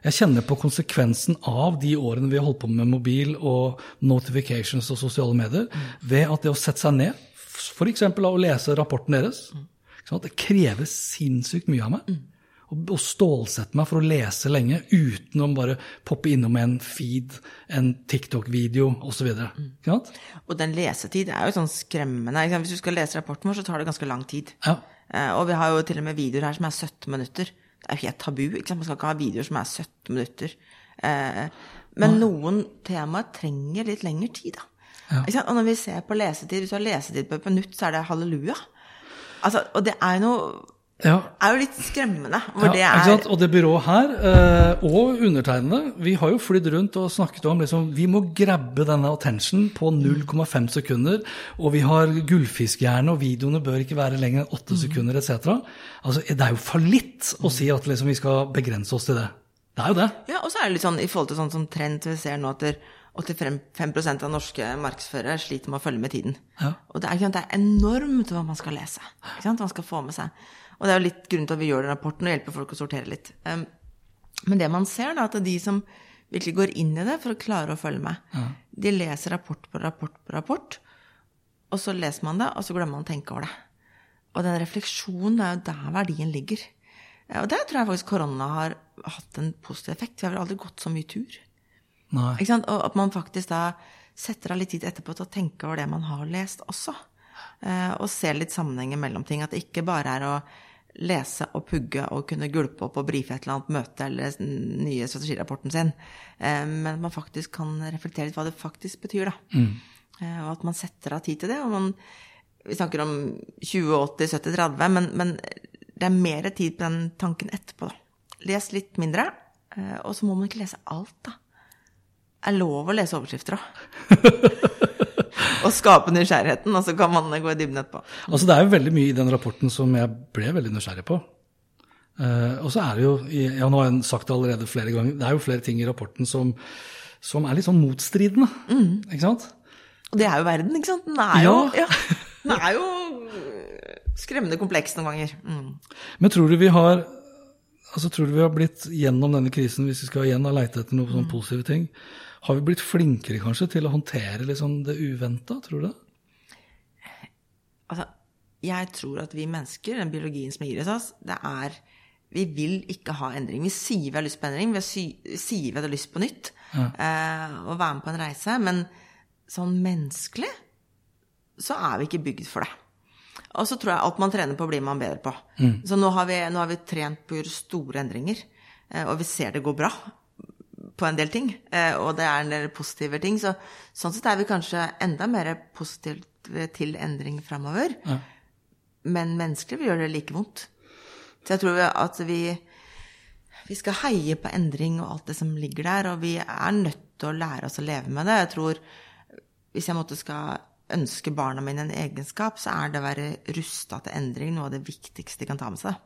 jeg kjenner på konsekvensen av de årene vi har holdt på med mobil og notifications og sosiale medier, ved at det å sette seg ned, f.eks. av å lese rapporten deres? Det krever sinnssykt mye av meg. Og stålsette meg for å lese lenge uten å bare poppe innom en feed, en TikTok-video osv. Mm. Og den lesetid er jo sånn skremmende. Hvis du skal lese rapporten vår, så tar det ganske lang tid. Ja. Eh, og vi har jo til og med videoer her som er 17 minutter. Det er jo helt tabu. Man skal ikke ha videoer som er 17 minutter. Eh, men noen temaer trenger litt lengre tid, da. Sant? Og når vi ser på lesetid, hvis du har lesetid på et minutt, så er det halleluja. Altså, og det er noe ja. er jo litt skremmende. Ja, det? Og det byrået her, eh, og undertegnede, vi har jo flydd rundt og snakket om liksom, vi må grabbe denne attention på 0,5 sekunder, og vi har gullfiskhjerne, og videoene bør ikke være lenger enn 8 sekunder, etc. Altså, det er jo fallitt å si at liksom, vi skal begrense oss til det. Det er jo det. Ja, og så er det litt sånn i forhold til sånn som trend vi ser nå at 85% av norske markedsførere sliter med å følge med tiden. Ja. Og det er, sant, det er enormt hva man skal lese. Ikke sant, hva man skal få med seg. Og det er jo litt grunnen til at vi gjør den rapporten, og hjelper folk å sortere litt. Um, men det man ser, da, at det er de som virkelig går inn i det for å klare å følge med, de leser rapport på rapport på rapport, og så leser man det, og så glemmer man å tenke over det. Og den refleksjonen er jo der verdien ligger. Og der tror jeg faktisk korona har hatt en positiv effekt. Vi har vel aldri gått så mye tur. Og at man faktisk da setter av litt tid etterpå til å tenke over det man har lest også. Eh, og ser litt sammenhenger mellom ting. At det ikke bare er å lese og pugge og kunne gulpe opp og brife et eller annet møte eller den nye strategirapporten sin. Eh, men at man faktisk kan reflektere litt hva det faktisk betyr, da. Eh, og at man setter av tid til det. Og man, vi snakker om 20, 80, 70, 30, men, men det er mer tid på den tanken etterpå, da. Les litt mindre, og så må man ikke lese alt, da er lov å lese overskrifter òg. *laughs* og skape nysgjerrigheten, og så kan man gå i dybden etterpå. Altså, det er jo veldig mye i den rapporten som jeg ble veldig nysgjerrig på. Uh, og så er det jo, ja, nå har jeg sagt det allerede flere ganger, det er jo flere ting i rapporten som, som er litt sånn motstridende. Ikke sant? Og det er jo verden, ikke sant? Den er jo, Ja. ja, den er jo skremmende kompleks noen ganger. Mm. Men tror du vi har altså tror du vi har blitt gjennom denne krisen, hvis vi skal igjen ha leite etter noen sånne positive ting, har vi blitt flinkere kanskje til å håndtere liksom det uventa, tror du det? Altså, jeg tror at vi mennesker, den biologien som gir oss, det er Vi vil ikke ha endring. Vi sier vi har lyst på endring, vi sier vi har lyst på nytt, eh, og være med på en reise, men sånn menneskelig så er vi ikke bygd for det. Og så tror jeg alt man trener på, blir man bedre på. Så nå har, vi, nå har vi trent på å gjøre store endringer, eh, og vi ser det går bra på en del ting. eh, Og det er en del positive ting. Så sånn sett er vi kanskje enda mer positive til endring framover. Men menneskelig vil gjøre det like vondt. Så jeg tror at vi, vi skal heie på endring og alt det som ligger der, og vi er nødt til å lære oss å leve med det. Jeg tror hvis jeg måtte skal ønske barna mine en egenskap, så er det å være rusta til endring noe av det viktigste de kan ta med seg.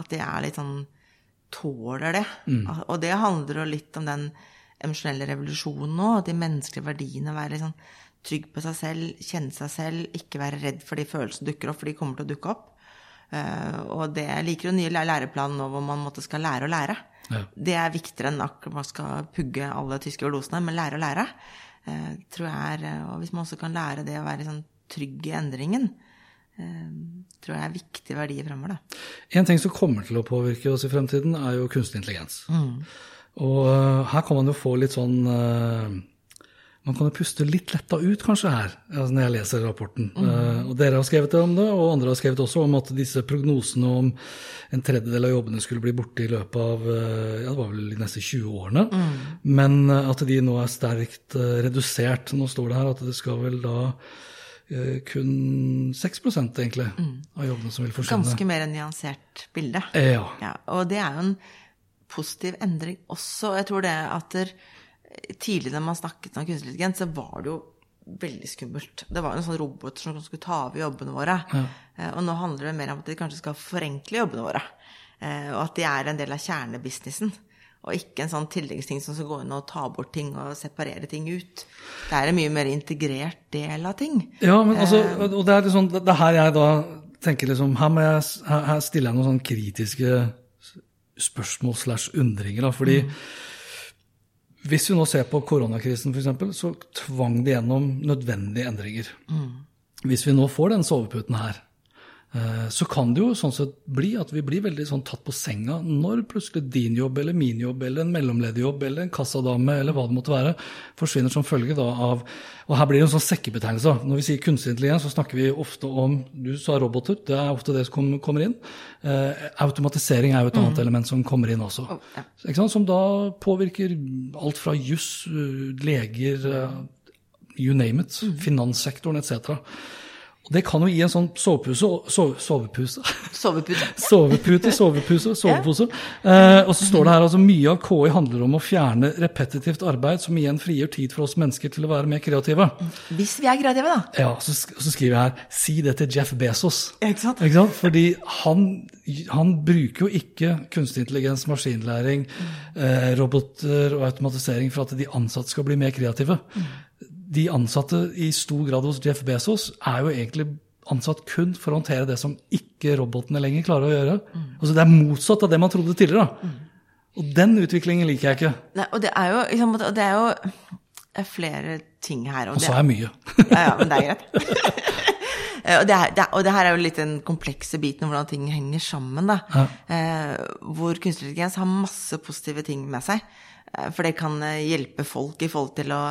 At de er litt sånn tåler det. Mm. Og det handler jo litt om den emosjonelle revolusjonen nå, de menneskelige verdiene. Være litt sånn trygg på seg selv, kjenne seg selv, ikke være redd for de følelsene dukker opp, for de kommer til å dukke opp. Uh, og det jeg liker jo nye læreplanen nå hvor man måtte skal lære å lære. Ja. Det er viktigere enn akkurat man skal pugge alle tyske velosene, men lære å lære. Uh, tror jeg er, Og hvis man også kan lære det å være sånn trygg i endringen, uh, tror jeg er viktige verdier fremover. Da. En ting som kommer til å påvirke oss i fremtiden, er jo kunstig intelligens. Mm. Og her kan man jo få litt sånn man kan jo puste litt letta ut kanskje her, altså når jeg leser rapporten. Mm. Uh, og Dere har skrevet om det, og andre har skrevet også om at disse prognosene om en tredjedel av jobbene skulle bli borte i løpet av uh, ja, det var vel de neste 20 årene. Mm. Men uh, at de nå er sterkt redusert. Nå står det her at det skal vel da kun 6 egentlig mm. av jobbene som vil forsvinne. Ganske mer nyansert bilde. Ja. ja. Og det er jo en positiv endring også. Jeg tror det at der, tidligere når man snakket om kunstig intelligens, så var det jo veldig skummelt. Det var en sånn robot som skulle ta over jobbene våre. Ja. Eh, og nå handler det mer om at de kanskje skal forenkle jobbene våre. Eh, og at de er en del av kjernebusinessen. Og ikke en sånn tilleggsting som skal gå inn og ta bort ting og separere ting ut. Det er en mye mer integrert del av ting. Ja, men altså, eh, og det er liksom, det er her jeg da tenker liksom Her, jeg, her stiller jeg noen sånn kritiske spørsmål slash undringer. da, fordi mm hvis vi nå ser på koronakrisen f.eks., så tvang de gjennom nødvendige endringer. Mm. Hvis vi nå får den soveputen her, så kan det jo sånn sett bli at vi blir veldig sånn tatt på senga når plutselig din jobb eller min jobb eller en mellomlederjobb eller en kassadame eller hva det måtte være, forsvinner som følge da av Og her blir det en sånn sekkebetegnelse. Når vi sier kunstig intelligens, så snakker vi ofte om Du sa roboter, det er ofte det som kommer inn. Eh, automatisering er jo et annet mm. element som kommer inn også. Oh, ja. Som da påvirker alt fra juss, eh, leger, you name it, mm. finanssektoren etc. Og det kan jo gi en sånn sovepuse sove, Sovepuse? Sovepute. *laughs* Sovepute, sovepuse, sovepose. eh, og så står det her altså mye av KI handler om å fjerne repetitivt arbeid, som igjen frigjør tid for oss mennesker til å være mer kreative. Hvis vi er kreative, da. Ja, så, så skriver jeg her si det til Jeff Bezos. Ikke sant? Ikke sant? Fordi han, han, bruker jo ikke kunstig intelligens, maskinlæring, eh, roboter og automatisering for at de ansatte skal bli mer kreative. De ansatte i stor grad hos Jeff Bezos er jo egentlig ansatt kun for å håndtere det som ikke robotene lenger klarer å gjøre. Mm. Altså Det er motsatt av det man trodde tidligere. Mm. Og den utviklingen liker jeg ikke. Nei, og det er jo, liksom, det er jo flere ting her. Og, og så er mye. *laughs* ja, ja, men det er greit. *laughs* og, det er, det er, og, det her er jo litt den komplekse biten om hvordan ting henger sammen. da. Ja. Eh, hvor kunstig intelligens har masse positive ting med seg. Eh, for det kan eh, hjelpe folk i forhold til å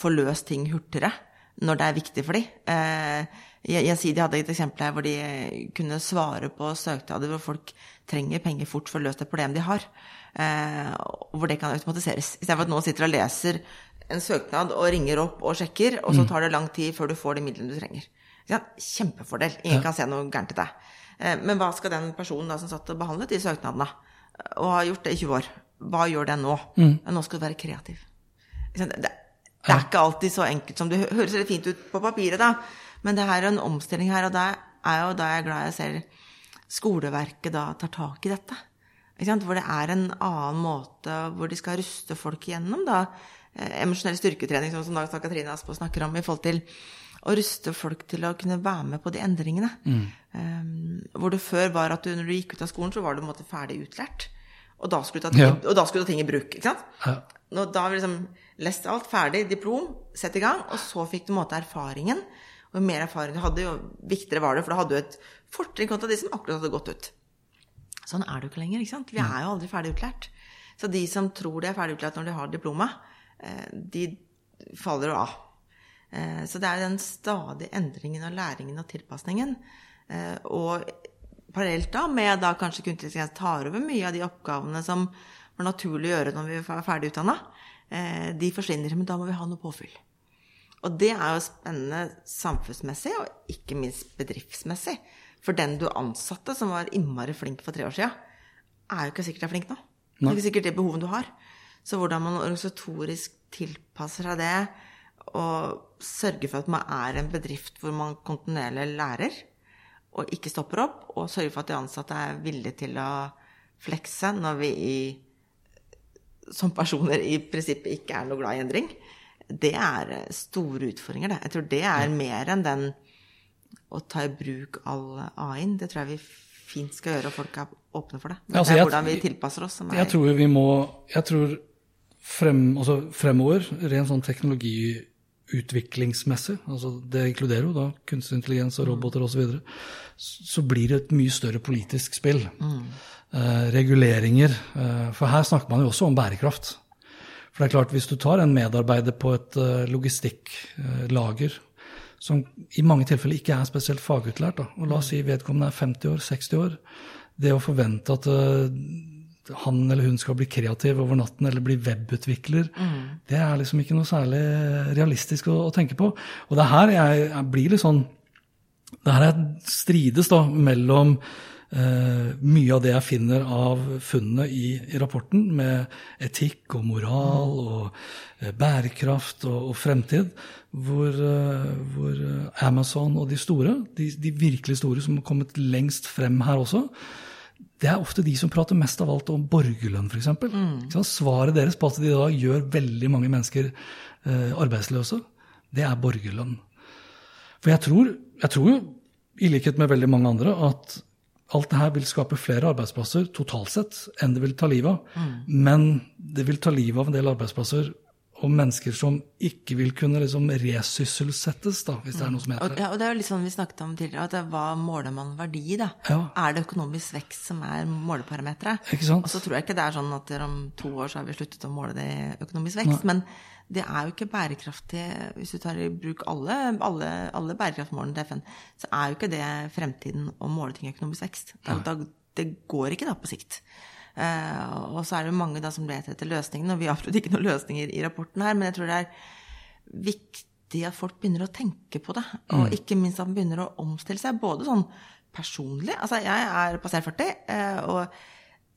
få løst ting hurtigere når det er viktig for dem. Jeg sier, de hadde et eksempel her hvor de kunne svare på søknader hvor folk trenger penger fort for å løse et problem de har. Eh, hvor det kan automatiseres. Istedenfor at noen sitter og leser en søknad og ringer opp og sjekker, og så mm. tar det lang tid før du får de midlene du trenger. Kjempefordel. Ingen kan se noe gærent i det. Eh, men hva skal den personen da som satt og behandlet de søknadene, og har gjort det i 20 år, hva gjør den nå? Mm. Nå skal du være kreativ. Det det er ikke alltid så enkelt som det høres veldig fint ut på papiret, da. Men det er en omstilling her, og da er jo da jeg er glad jeg ser skoleverket da tar tak i dette. Hvor det er en annen måte hvor de skal ruste folk igjennom da, eh, emosjonell styrketrening, som da Katrine Aspo snakker om, i forhold til å ruste folk til å kunne være med på de endringene. Mm. Um, hvor det før var at du, når du gikk ut av skolen, så var du på en måte ferdig utlært. Og da skulle du ta ting, ja. og da skulle du ta ting i bruk. ikke sant? Ja. Nå, da har vi liksom lest alt, ferdig, diplom, sett i gang. Og så fikk du måte erfaringen. Og jo mer erfaring du hadde, jo viktigere var det, for da hadde du et fortrinn kontra de som akkurat hadde gått ut. Sånn er det jo ikke lenger. ikke sant? Vi er jo aldri ferdig utlært. Så de som tror de er ferdig utlært når de har diplomet, eh, de faller jo av. Eh, så det er den stadige endringen og læringen og tilpasningen. Eh, og parallelt da med da kanskje kunstig intelligens tar over mye av de oppgavene som var naturlig å gjøre når vi var ferdig utdanna. Eh, de forsvinner, men da må vi ha noe påfyll. Og det er jo spennende samfunnsmessig, og ikke minst bedriftsmessig. For den du ansatte, som var innmari flink for tre år sia, er jo ikke sikkert er flink nå. Det er ikke sikkert det behovet du har. Så hvordan man organisatorisk tilpasser seg det, og sørger for at man er en bedrift hvor man kontinuerlig lærer, og ikke stopper opp, og sørger for at de ansatte er villige til å flekse når vi i, som personer i prinsippet ikke er noe glad i endring, det er store utfordringer, det. Jeg tror det er mer enn den å ta i bruk all AI-en. Det tror jeg vi fint skal gjøre, og folk er åpne for det. Men Altså, det er hvordan vi tilpasser oss som er Jeg tror vi må Jeg tror frem, altså fremover, ren sånn teknologiutviklingsmessig, altså det inkluderer jo da kunstig intelligens og roboter osv., så, videre, så blir det et mye større politisk spill. Eh, reguleringer. Eh, for her snakker man jo også om bærekraft. For det er klart, hvis du tar en medarbeider på et uh, logistikklager som i mange tilfeller ikke er spesielt fagutlært, da, og la oss si vedkommende er 50 år, 60 år, det å forvente at eh, han eller hun skal bli kreativ over natten eller bli webutvikler, det er liksom ikke noe særlig realistisk å, å tenke på. Og det er her jeg, jeg blir litt sånn Det her er strides da mellom eh, mye av det jeg finner av funnene i, i rapporten, med etikk og moral og eh, bærekraft og, og fremtid, hvor, eh, hvor Amazon og de store, de, de virkelig store som har kommet lengst frem her også, det er ofte de som prater mest av alt om borgerlønn, f.eks. Mm. Svaret deres på at de da gjør veldig mange mennesker eh, arbeidsløse, det er borgerlønn. For jeg tror, jeg tror jo, i likhet med veldig mange andre, at alt det her vil skape flere arbeidsplasser totalt sett enn det vil ta livet av. Men det vil ta livet av en del arbeidsplasser og mennesker som ikke vil kunne liksom resysselsettes, da, hvis det er noe som heter det. ja, og det er jo litt sånn vi snakket om tidligere, at det, hva måler man verdi i, da? Ja. Er det økonomisk vekst som er måleparameteret? Og så tror jeg ikke det er sånn at om to år så har vi sluttet å måle det i økonomisk vekst. Men det er jo ikke bærekraftig Hvis du tar i bruk alle, alle, alle bærekraftmålene til FN, så er jo ikke det fremtiden å måle ting i økonomisk vekst. Da, da, det går ikke da på sikt. Eh, og så er det jo mange da som leter etter løsningene, og vi har absolutt ikke noen løsninger i rapporten her, men jeg tror det er viktig at folk begynner å tenke på det. Og ikke minst at man begynner å omstille seg, både sånn personlig Altså, jeg er passert 40, eh, og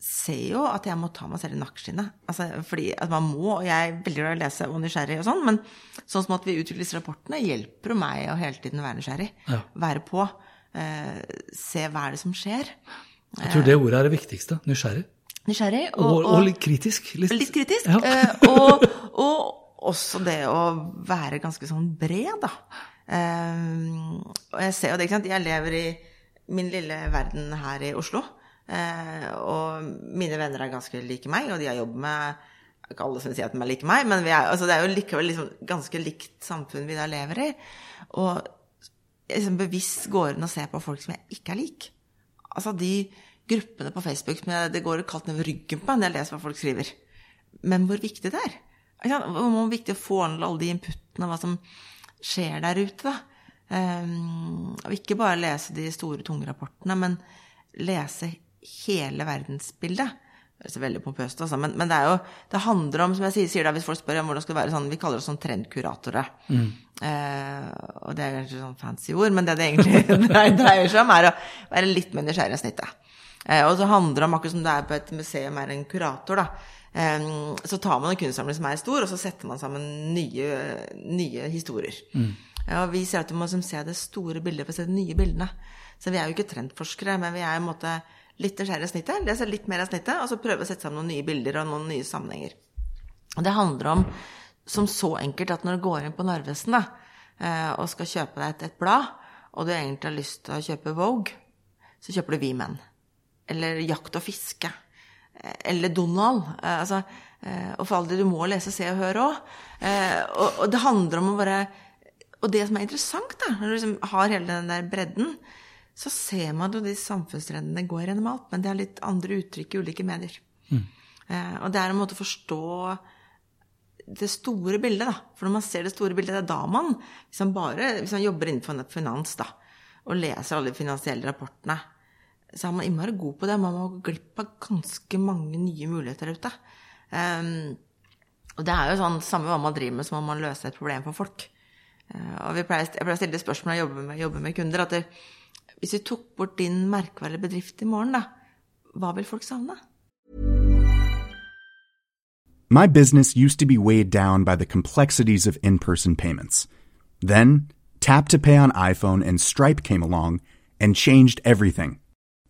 ser jo at jeg må ta meg selv i nakkeskinnet. Altså, fordi at man må, og jeg er veldig glad i å lese og nysgjerrig og sånn, men sånn som at vi utvikler disse rapportene, hjelper jo meg å hele tiden være nysgjerrig. Ja. Være på. Eh, se hva er det som skjer. Jeg tror det ordet er det viktigste. Nysgjerrig. Nysgjerrig. Og, og, litt kritisk. Litt, Litt kritisk. Ja. eh, og, og også det å være ganske sånn bred, da. Eh, og jeg ser jo det, ikke sant. Jeg lever i min lille verden her i Oslo. Eh, og mine venner er ganske like meg, og de har jobb med Ikke alle som sier at de er like meg, men vi er, altså det er jo likevel liksom ganske likt samfunn vi da lever i. Og jeg liksom bevisst går inn og ser på folk som jeg ikke er lik. Altså de gruppene på Facebook som jeg, det går kaldt nedover ryggen på meg når jeg leser hva folk skriver. Men hvor viktig det er. Hvor viktig å få ned alle de inputene, hva som skjer der ute, da. Um, og ikke bare lese de store, tunge rapportene, men lese hele verdensbildet. Det så veldig pompøst, altså. Men, men det, jo, det handler om, som jeg sier, sier da, hvis folk spør om hvordan skal det være sånn, vi kaller oss sånn trendkuratorer. Eh, og det er kanskje sånn fancy ord, men det det egentlig *laughs* dreier seg om, er å være litt mer nysgjerrig enn snittet. Eh, og så handler det om, akkurat som det er på et museum, er en kurator, da. Så tar man en kunstsamling som er stor, og så setter man sammen nye, nye historier. Mm. og vi sier at du må liksom se det store bildet for å se de nye bildene. Så vi er jo ikke trendforskere, men vi er i en måte litt nysgjerrige av snittet. Leser litt mer av snittet, og så prøver å sette sammen noen nye bilder og noen nye sammenhenger. Og det handler om som så enkelt at når du går inn på Narvesen da, eh, og skal kjøpe deg et, et blad, og du egentlig har lyst til å kjøpe Vogue, så kjøper du Vi Menn. Eller Jakt og fiske. Eh, Eller Donald. Eh, Altså, eh, og for all del, du må lese Se og Hør òg. Og, og det handler om å bare Og det som er interessant, da, når du liksom har hele den der bredden, så ser man jo de samfunnstrendene går gjennom alt, men det har litt andre uttrykk i ulike medier. Mm. og det er en måte å forstå det store bildet, da. For når man ser det store bildet, det er da man Hvis man bare hvis man jobber innenfor finans, da, og leser alle de finansielle rapportene, så er man innmari god på det. Man må gå glipp av ganske mange nye muligheter der ute. Um, og det er jo sånn, samme hva man driver med, så må man løse et problem for folk. Uh, og pleier, jeg pleier å stille det spørsmålet når jeg jobber med, jobber med kunder, at det, Hvis vi tok bort din merkevarelige bedrift i morgen, da, hva vil folk savne? My business used to be weighed down by the complexities of in person payments. Then, Tap to Pay on iPhone and Stripe came along and changed everything.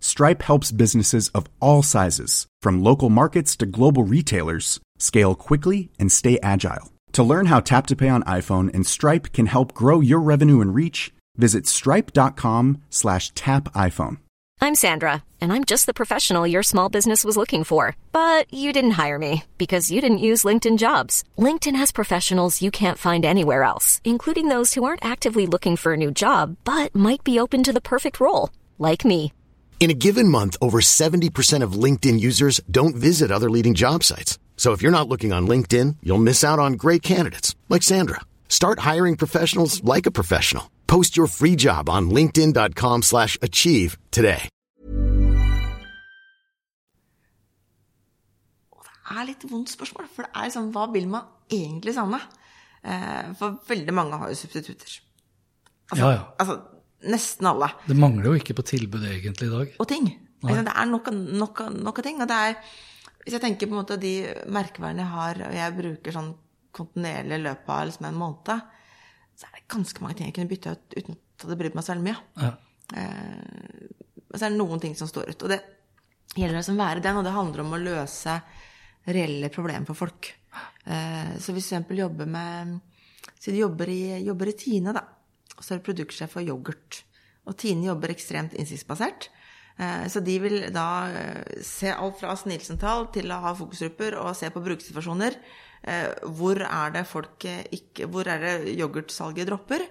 Stripe helps businesses of all sizes, from local markets to global retailers, scale quickly and stay agile. To learn how Tap to Pay on iPhone and Stripe can help grow your revenue and reach, visit stripe.com slash tap iPhone. I'm Sandra, and I'm just the professional your small business was looking for. But you didn't hire me because you didn't use LinkedIn jobs. LinkedIn has professionals you can't find anywhere else, including those who aren't actively looking for a new job but might be open to the perfect role, like me. In a given month, over 70% of LinkedIn users don't visit other leading job sites. So if you're not looking on LinkedIn, you'll miss out on great candidates like Sandra. Start hiring professionals like a professional. Post your free job on linkedin.com/achieve today. Det er litt vondt spørsmål, for det er sånn hva vil man egentlig savne? Eh, For veldig mange har jo substitutter. Altså, Ja, ja. altså nesten alle. Det mangler jo ikke på tilbud egentlig i dag. og ting. Nei. det er nok, av ting. Og det er, hvis jeg tenker på en måte de merkevarene jeg har, og jeg bruker sånn kontinuerlig i løpet av liksom en måned, så er det ganske mange ting jeg kunne bytta ut uten at det hadde brydd meg så veldig mye. Ja. Eh, så er det noen ting som står ut. Og det gjelder å være den, og det handler om å løse reelle problemer for folk. Eh, så hvis du f.eks. jobber med Si du jobber i, jobber i Tine, da. Og så er det produktsjef for yoghurt. Og Tine jobber ekstremt innsiktsbasert. Eh, Så de vil da eh, se alt fra senilsentral til å ha fokusgrupper og se på brukersituasjoner. Eh, Hvor er det folk ikke Hvor er det yoghurtsalget dropper?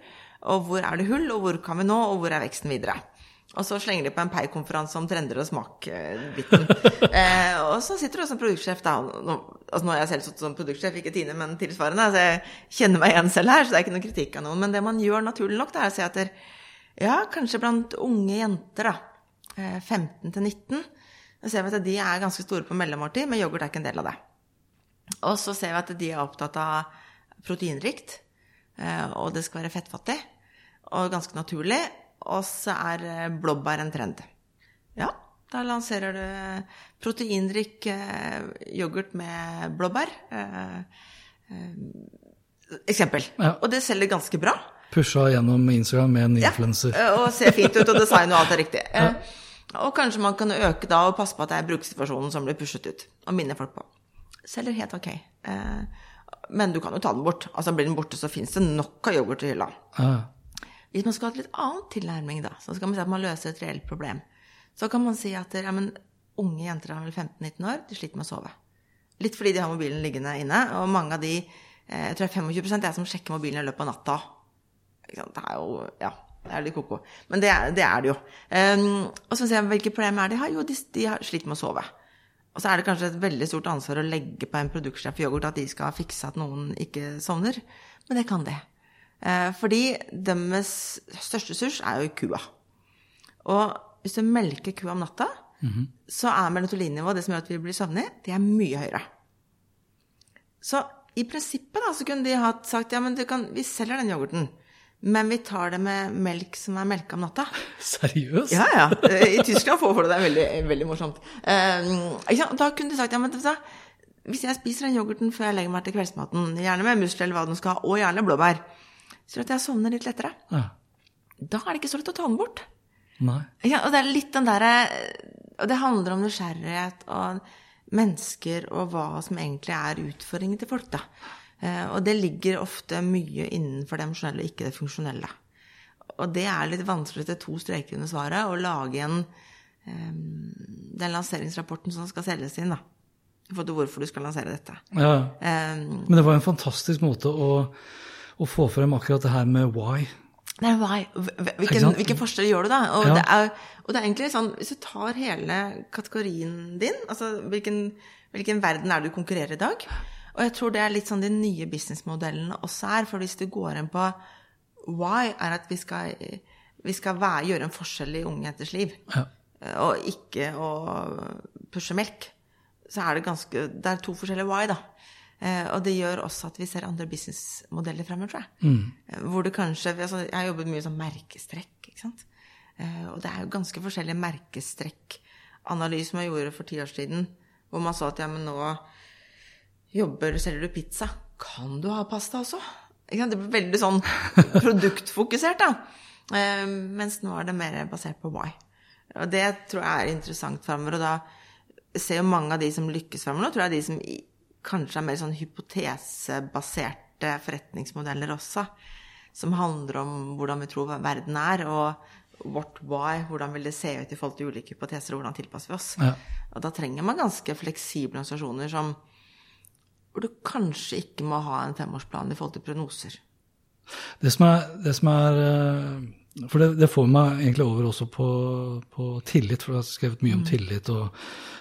Og hvor er det hull, og hvor kan vi nå, og hvor er veksten videre? Og så slenger de på en PEI-konferanse om trender og smak-biten. *laughs* eh, og så sitter du som produktsjef, da. Nå, altså nå har jeg selv sittet som produktsjef, ikke Tine, men tilsvarende, så jeg kjenner meg igjen selv her, så det er ikke noe kritikk av noen. Men det man gjør naturlig nok, det er å se etter Ja, kanskje blant unge jenter, da. Eh, 15 til 19. Så ser vi at de er ganske store på mellommåltid, men yoghurt er ikke en del av det. Og så ser vi at de er opptatt av proteinrikt, eh, og det skal være fettfattig, og ganske naturlig. Og så er eh, blåbær en trend. Ja, da lanserer du proteinrik eh, yoghurt med blåbær. Eh, eksempel. Ja. Og det selger ganske bra. Pusha gjennom Instagram med en influenser. Ja, og ser fint ut, og design og alt er riktig. *laughs* Ja. Og kanskje man kan øke da og passe på at det er brukersituasjonen som blir pushet ut. Og minne folk på. Selger helt ok. Men du kan jo ta den bort. Altså Blir den borte, så fins det nok av yoghurt i hylla. Ja. Hvis man skal ha et litt annen tilnærming, da, så skal man si at man løser et reelt problem. Så kan man si at ja, men, unge jenter er vel 15-19 år, de sliter med å sove. Litt fordi de har mobilen liggende inne, og mange av de, eh, jeg tror det er 25 er som sjekker mobilen i løpet av natta. Det er jo Ja, det er litt ko-ko. Men det er det, er det jo. Um, og så sier jeg hvilke problemer er de har. Jo, de, de har sliter med å sove. Og så er det kanskje et veldig stort ansvar å legge på en produktsjef for yoghurt at de skal fikse at noen ikke sovner. Men det kan det. Eh, fordi deres største ressurs er jo kua. Og hvis du melker kua om natta, så er melatoninnivået, det som gjør at vi blir søvnige, det er mye høyere. Så i prinsippet da, så kunne de ha sagt ja, men du kan, vi selger den yoghurten, men vi tar det med melk som er melka om natta. *laughs* Seriøst? Ja, ja. I Tyskland får du det. Det er veldig, veldig morsomt. Eh, da kunne de sagt ja, men vet du hva, hvis jeg spiser den yoghurten før jeg legger meg til kveldsmaten, gjerne med musli eller hva du skal ha, og gjerne blåbær, så at jeg sovner litt lettere. Ja. Da er det ikke så lett å ta den bort. Nei. Ja, og det er litt den derre Og det handler om nysgjerrighet og mennesker og hva som egentlig er utfordringen til folk, da. Eh, Og det ligger ofte mye innenfor det emosjonelle og ikke det funksjonelle. Og det er litt vanskelig til to streker under svaret å lage en eh, den lanseringsrapporten som skal selges inn, da. I forhold til hvorfor du skal lansere dette. Ja. Um, Men det var en fantastisk måte å, å få frem akkurat det her med why. Er why. Hvilken, hvilken forskjell gjør du da? Og, Ja. det er, og det er egentlig sånn, hvis du tar hele kategorien din, altså hvilken, hvilken verden er det du konkurrerer i dag? Og jeg tror det er litt sånn de nye businessmodellene også er, for hvis du går inn på why, er at vi skal, vi skal være, gjøre en forskjell i unge jenters liv, Ja. og ikke å pushe melk, så er det ganske, det er to forskjellige why da. Eh, og det gjør også at vi ser andre businessmodeller fremover, tror jeg. Mm. Hvor du kanskje, altså, jeg har jobbet mye som merkestrekk, ikke sant? Eh, og det er jo ganske forskjellige merkestrekkanalyser man gjorde for ti år siden, hvor man så at ja, men nå jobber, selger du pizza, kan du ha pasta også? Det blir veldig sånn *laughs* produktfokusert, da. Eh, mens nå er det mer basert på why. Og det tror jeg er interessant fremover. Og da ser jo mange av de som lykkes fremover nå, tror jeg er de som kanskje er mer sånn hypotesebaserte forretningsmodeller også. Som handler om hvordan vi tror verden er, og vårt why, hvordan vil det se ut i forhold til ulike hypoteser, og hvordan tilpasser vi oss. Ja. Og da trenger man ganske fleksible organisasjoner som hvor du kanskje ikke må ha en femårsplan i forhold til prognoser. Det som er, det som er eh, For det, det får meg egentlig over også på, på tillit, for jeg har skrevet mye om tillit. Og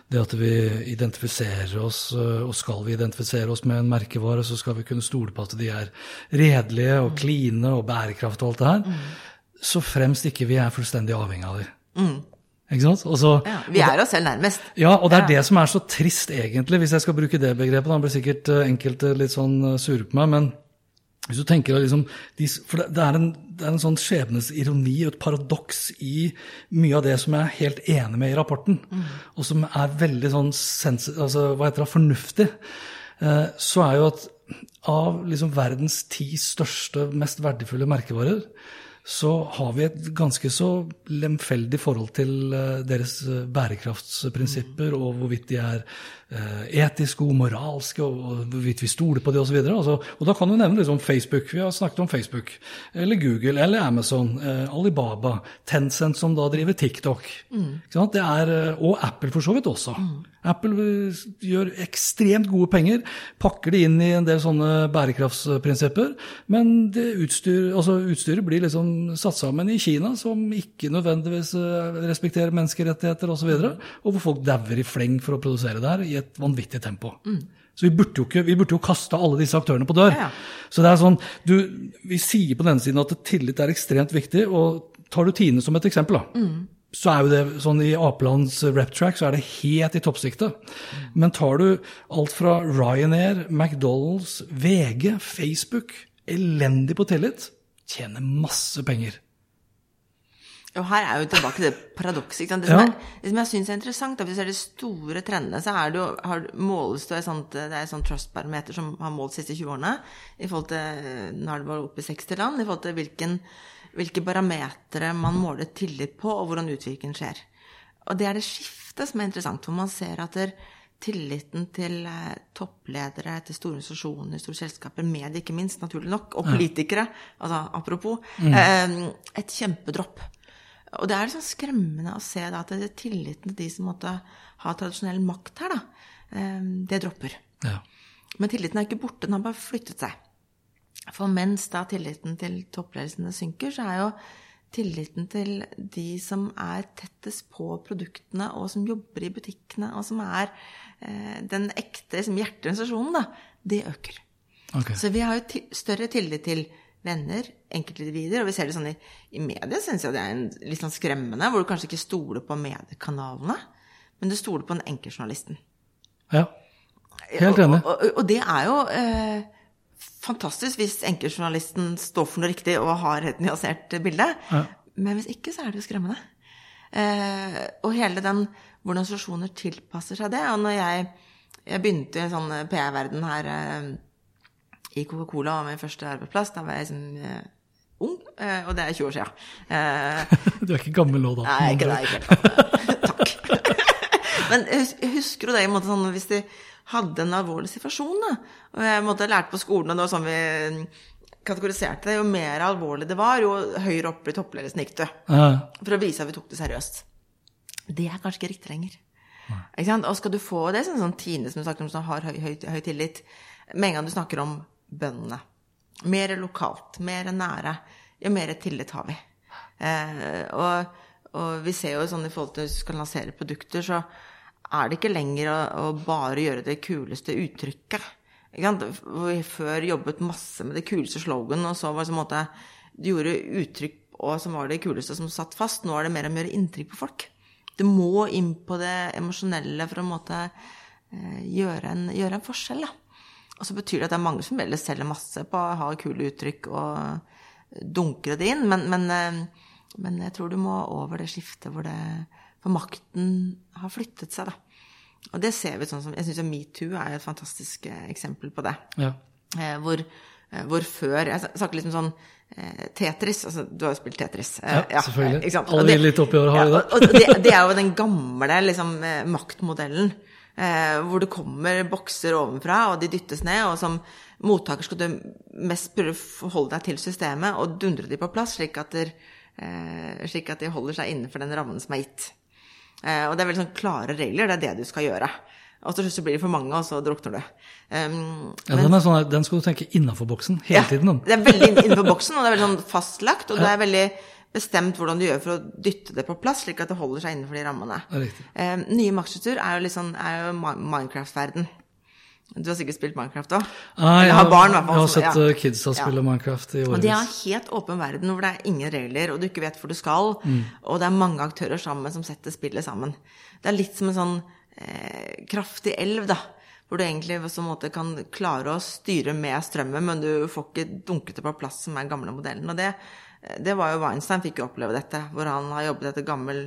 det at vi identifiserer oss, eh, og skal vi identifisere oss med en merkevare, så skal vi kunne stole på at de er redelige og kline og bærekraft og alt det her. Så fremst ikke vi er fullstendig avhengig av dem. Ikke sant? Så, Ja, vi er oss selv nærmest. ja, og det er Ja. det som er så trist, egentlig, hvis jeg skal bruke det begrepet. Da blir sikkert eh, enkelte litt sånn eh, sure på meg, men hvis du tenker deg liksom de, For det, det, er en, det er en sånn skjebnesironi og et paradoks i mye av det som jeg er helt enig med i rapporten, og som er veldig sånn sens, altså, hva heter det, fornuftig, eh, så er jo at av liksom verdens ti største, mest verdifulle merkevarer, så har vi et ganske så lemfeldig forhold til eh, deres bærekraftsprinsipper, og hvorvidt de er etiske og moralske, og, og hvorvidt vi stoler på det osv. Altså, og da kan du nevne liksom Facebook. Vi har snakket om Facebook. Eller Google, eller Amazon, eh, Alibaba, Tencent som da driver TikTok. Det er, eh, og Apple for så vidt også. Apple eh, gjør ekstremt gode penger, pakker det inn i en del sånne bærekraftsprinsipper, men det utstyr, altså utstyret blir liksom satt sammen i Kina, som ikke nødvendigvis eh, respekterer menneskerettigheter osv., og, så videre, og hvor folk dauer i fleng for å produsere det her i et vanvittig tempo. Så vi burde jo ikke, vi burde jo kaste alle disse aktørene på dør. Ja. Så det er sånn, du, Vi sier på denne siden at tillit er ekstremt viktig, og tar du Tine som et eksempel, da, så er jo det sånn i Apelands rep track så er det helt i toppsiktet. Men tar du alt fra Ryanair, McDonald's, VG, Facebook, elendig på tillit, tjener masse penger. Og her er jo tilbake til det paradokset. Det Ja. er, det som jeg syns er interessant, er hvis du ser de store trendene, så er det jo, har, måles det et sånt, det er et sånt trustbarometer som har målt de siste 20 årene, i forhold til når det var oppe i 60 land, i forhold til hvilken, hvilke barometere man måler tillit på, og hvordan utviklingen skjer. Og det er det skiftet som er interessant, hvor man ser at der, tilliten til eh, toppledere, til store organisasjoner, store selskaper, medier ikke minst, naturlig nok, og politikere, altså apropos, eh, et kjempedropp. Og det er liksom skremmende å se da, at det er tilliten til de som måtte ha tradisjonell makt her, da, eh, det dropper. Ja. Men tilliten er ikke borte, den har bare flyttet seg. For mens da tilliten til toppledelsene synker, så er jo tilliten til de som er tettest på produktene, og som jobber i butikkene, og som er eh, den ekte liksom, hjerteorganisasjonen, da, det øker. Okay. Så vi har jo større tillit til venner, enkeltindivider, og vi ser det sånn i, i media, syns jeg det er en, litt sånn skremmende, hvor du kanskje ikke stoler på mediekanalene, men du stoler på den enkeltjournalisten. Ja. Helt enig. Og, og, og det er jo eh, fantastisk hvis enkeltjournalisten står for noe riktig og har et nyansert bilde. Ja. Men hvis ikke, så er det jo skremmende. Eh, og hele den hvordan organisasjoner tilpasser seg det. Og når jeg, jeg begynte i en sånn PR-verden her eh, i Coca-Cola, var min første arbeidsplass, da var jeg sånn eh, ung, eh, og det er 20 år siden. Eh, *laughs* Du er ikke gammel nå, da. Nei, ikke det. Ikke. *laughs* Takk. *laughs* Men jeg husker jo det i en måte sånn hvis de hadde en alvorlig situasjon, da. Og jeg måtte lærte lært på skolen, og det var sånn vi kategoriserte det. Jo mer alvorlig det var, jo høyere opp i toppledelsen gikk du. For å vise at vi tok det seriøst. Det er kanskje ikke riktig lenger. Ikke sant? Og skal du få det, sånn, sånn Tine som du snakket om, som har høy, høy, høy tillit Med en gang du snakker om bøndene, mer lokalt, mer nære, jo mer tillit har vi. Eh, og, og, vi ser jo sånn i forhold til hvis vi skal lansere produkter, så er det ikke lenger å, å bare gjøre det kuleste uttrykket. Hvor vi før jobbet masse med det kuleste slogan, og så var det sånn måte Du gjorde uttrykk og som var det kuleste som satt fast. Nå er det mer om å gjøre inntrykk på folk. Du må inn på det emosjonelle for å måte, eh, gjøre, en, gjøre en forskjell. Da. Og så betyr det at det er mange som veldig selger masse på å ha kule uttrykk og dunker det inn, men, men, eh, men, jeg tror du må over det skiftet hvor det For makten har flyttet seg, da. Og det ser vi sånn som Jeg syns metoo er et fantastisk eh, eksempel på det. Ja. Hvor, hvor, før Jeg snakker liksom sånn Tetris. Altså, du har jo spilt Tetris. Ja, ja selvfølgelig. Alle de litt oppi året har jo det. og det, det, er jo den gamle liksom, maktmodellen. Eh, hvor det kommer bokser ovenfra, og de dyttes ned. Og som mottaker skal du mest prøve å forholde deg til systemet og dundre de på plass, slik at, der, eh, slik at de holder seg innenfor den rammen som er gitt. Eh, og det er veldig sånn klare regler, det er det du skal gjøre. Og til slutt blir det for mange, og så drukner du. Um, ja, men, den, sånn, den, skal du tenke innafor boksen hele ja, tiden. Den. Det er veldig innenfor boksen, og det er veldig sånn fastlagt. Og ja. det er veldig bestemt hvordan du gjør for å dytte det på plass, slik at det holder seg innenfor de rammene. Eh, nye maktstruktur er jo, liksom, jo Minecraft-verden. Du har sikkert spilt Minecraft òg? Ah, jeg, har, barn, jeg har sett ja. Eh, kidsa spille ja. Minecraft i årevis. Og det er en helt åpen verden hvor det er ingen regler, og du ikke vet hvor du skal. Mm. Og det er mange aktører sammen som setter spillet sammen. Det er litt som en sånn eh, kraftig elv, da. Hvor du egentlig på måte kan klare å styre med strømmen, men du får ikke dunket det på plass som er gamle modellen. Og det, det var jo Weinstein fikk jo oppleve dette, hvor han har jobbet etter gammel,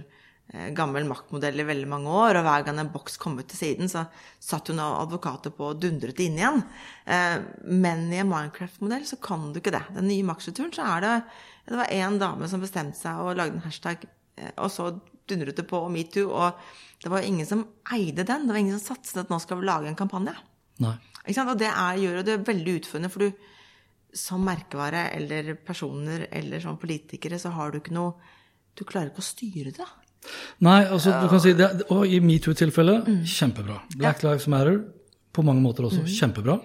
eh, gammel maktmodell i veldig mange år, og hver gang en boks kom ut til siden, så satt hun advokater på og dundret det inn igjen. Eh, men i en Minecraft-modell så kan du ikke det. Den nye maktstrukturen, så er det Det var én dame som bestemte seg og lagde en hashtag, eh, og så dundret det på og metoo, og det var ingen som eide den. Det var ingen som satset at nå skal vi lage en kampanje. Nei. Og det er, gjør det veldig utfordrende, for du som merkevare eller personer eller som politikere, så har du ikke noe Du klarer ikke å styre det. Nei, altså du kan si det, og i metoo-tilfellet mm. kjempebra. Black ja. Lives Matter på mange måter også mm. kjempebra.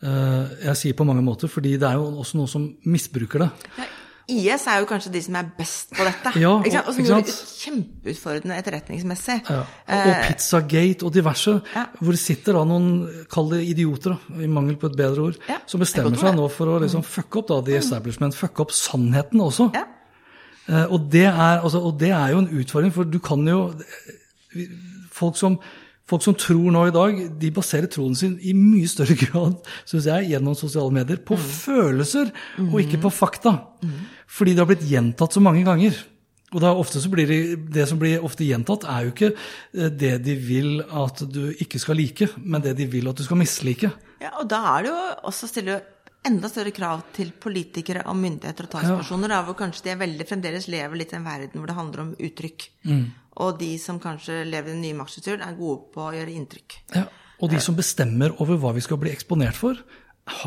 Uh, jeg sier på mange måter fordi det er jo også noen som misbruker det. Ja, IS er jo kanskje de som er best på dette. Ja, og, og som gjør det kjempeutfordrende etterretningsmessig. Ja. Og eh, Pizzagate og diverse, ja. hvor det sitter da noen, kall det idioter, da, i mangel på et bedre ord, som bestemmer seg nå for å liksom mm. fucke opp da, the establishment, fucke opp sannheten også. Ja. Uh, og, det er, altså, og det er jo en utfordring, for du kan jo Folk som Folk som tror nå i dag, de baserer troen sin i mye større *laughs* grad synes jeg, gjennom sosiale medier på mm. følelser mm. og ikke på fakta. Mm. Fordi det har blitt gjentatt så mange ganger. Og det, det, det, som blir ofte gjentatt, er jo ikke eh, det de vil at du ikke skal like, men det de vil at du skal mislike. Ja, Og da er det jo også å stille enda større krav til politikere og myndigheter og talspersoner, ja. hvor kanskje de veldig fremdeles lever litt i en verden hvor det handler om uttrykk. Mm. Og de som kanskje lever i den nye maktstrukturen, er gode på å gjøre inntrykk. Ja, Og de som bestemmer over hva vi skal bli eksponert for,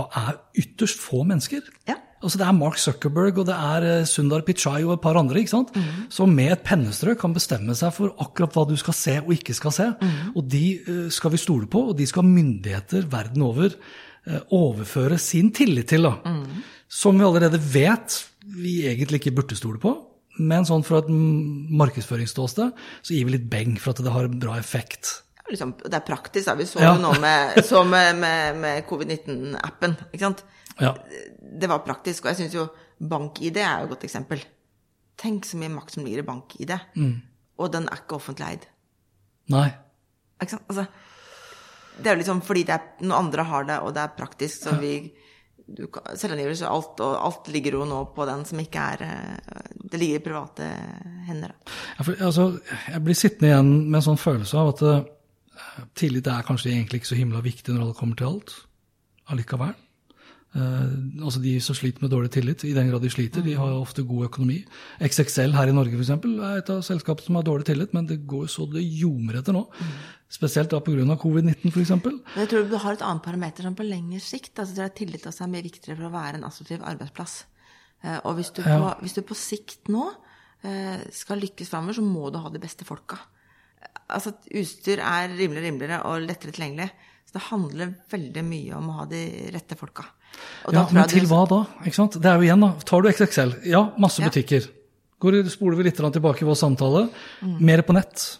er ytterst få mennesker. Ja. Altså Det er Mark Zuckerberg og det er eh, Sundar Pichai og et par andre ikke sant? Mm. som med et pennestrøk kan bestemme seg for akkurat hva du skal se og ikke skal se. Mm. Og de eh, skal vi stole på, og de skal myndigheter verden over eh, overføre sin tillit til. da. Mm. Som vi allerede vet vi egentlig ikke burde stole på. Men sånn fra et markedsføringsståsted så gir vi litt beng for at det har en bra effekt. Liksom, det er praktisk. Da. Vi så ja. det nå med, med, med, med covid-19-appen. ikke sant? Ja. Det var praktisk. Og jeg syns jo bank-ID er jo et godt eksempel. Tenk så mye makt som ligger i bank-ID. Mm. Og den er ikke offentlig eid. Nei. Ikke sant? Altså, det er jo liksom fordi er, noen andre har det, og det er praktisk, så ja. vi Selvangivelse og alt, og alt ligger jo nå på den som ikke er eh, Det ligger i private hender. Ja, for, altså, jeg blir sittende igjen med en sånn følelse av at uh, tillit er kanskje egentlig ikke så himla viktig når det kommer til alt allikevel. Uh, altså De som sliter med dårlig tillit, i den grad de sliter, de har ofte god økonomi. XXL her i Norge for eksempel, er et av selskapene som har dårlig tillit, men det går så det ljomer etter nå. Spesielt da pga. covid-19 f.eks. Jeg tror du har et annet parameter som på lengre sikt. altså det er Tillit også er mye viktigere for å være en assosiativ arbeidsplass. Uh, og hvis du, på, ja. hvis du, på, sikt nå uh, skal lykkes framover, så må du ha de beste folka. Altså Utstyr er rimeligere rimeligere og lettere tilgjengelig. Så det handler veldig mye om å ha de rette folka. Ja, men til hva da? Ikke sant? Det er jo igjen, da. Tar du XXL, ja, masse Ja. butikker. Går, spoler vi litt tilbake i vår samtale, Mm. mer på nett.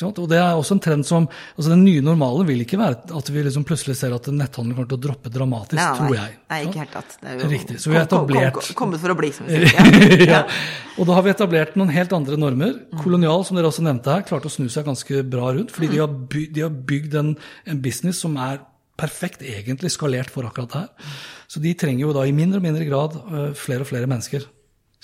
Og det er også en trend som altså Den nye normalen vil ikke være at vi liksom plutselig ser at netthandelen kommer til å droppe dramatisk, Nei, nei, tror jeg. Nei, ikke helt tatt. Det er jo Riktig, så vi har kom- kom- etablert- kom- Kommet for å bli, som vi *laughs* sier. Ja. ja. Og da har vi etablert noen helt andre normer. Kolonial, som dere også nevnte her, klarte å snu seg ganske bra rundt. Fordi de, har bygd, de har bygd en, en business som er perfekt egentlig skalert for akkurat det her. Så de trenger jo da i mindre og mindre grad øh, flere og flere mennesker.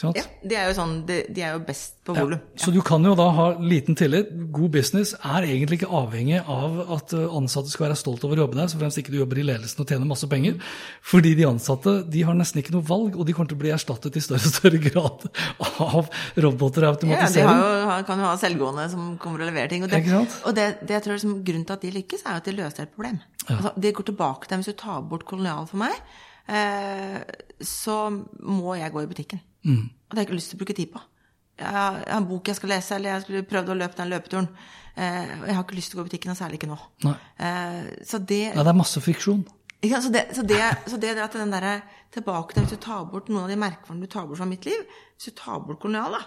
Ja, de er jo sånn, de, de er jo best på Ja. volum. Så du kan jo da ha liten tillit. God business er egentlig ikke avhengig av at øh, ansatte skal være stolt over å jobbe der, så fremst ikke du jobber i ledelsen og tjener masse penger. Fordi de ansatte de har nesten ikke noe valg, og de kommer til å bli erstattet i større og større grad av roboter og Ja, de jo, kan jo ha selvgående som kommer og leverer ting. Og det, og det, det jeg tror liksom, grunnen til at de lykkes, er jo at de løser et problem. Altså, de går tilbake til dem. Hvis du tar bort kolonial for meg, eh, så må jeg gå i butikken. Mm. Og det har jeg ikke lyst til å bruke tid på. Jeg har, en bok jeg skal lese, eller jeg skulle prøvd å løpe den løpeturen. Eh, og jeg har ikke lyst til å gå i butikken, og særlig ikke nå. Nei. Eh, så det Nei, det er masse friksjon. ikke? Så det, så det, så det at den der, tilbake til Hvis du tar bort noen av de merkevarene du tar bort fra mitt liv Hvis du tar bort kolonial, da,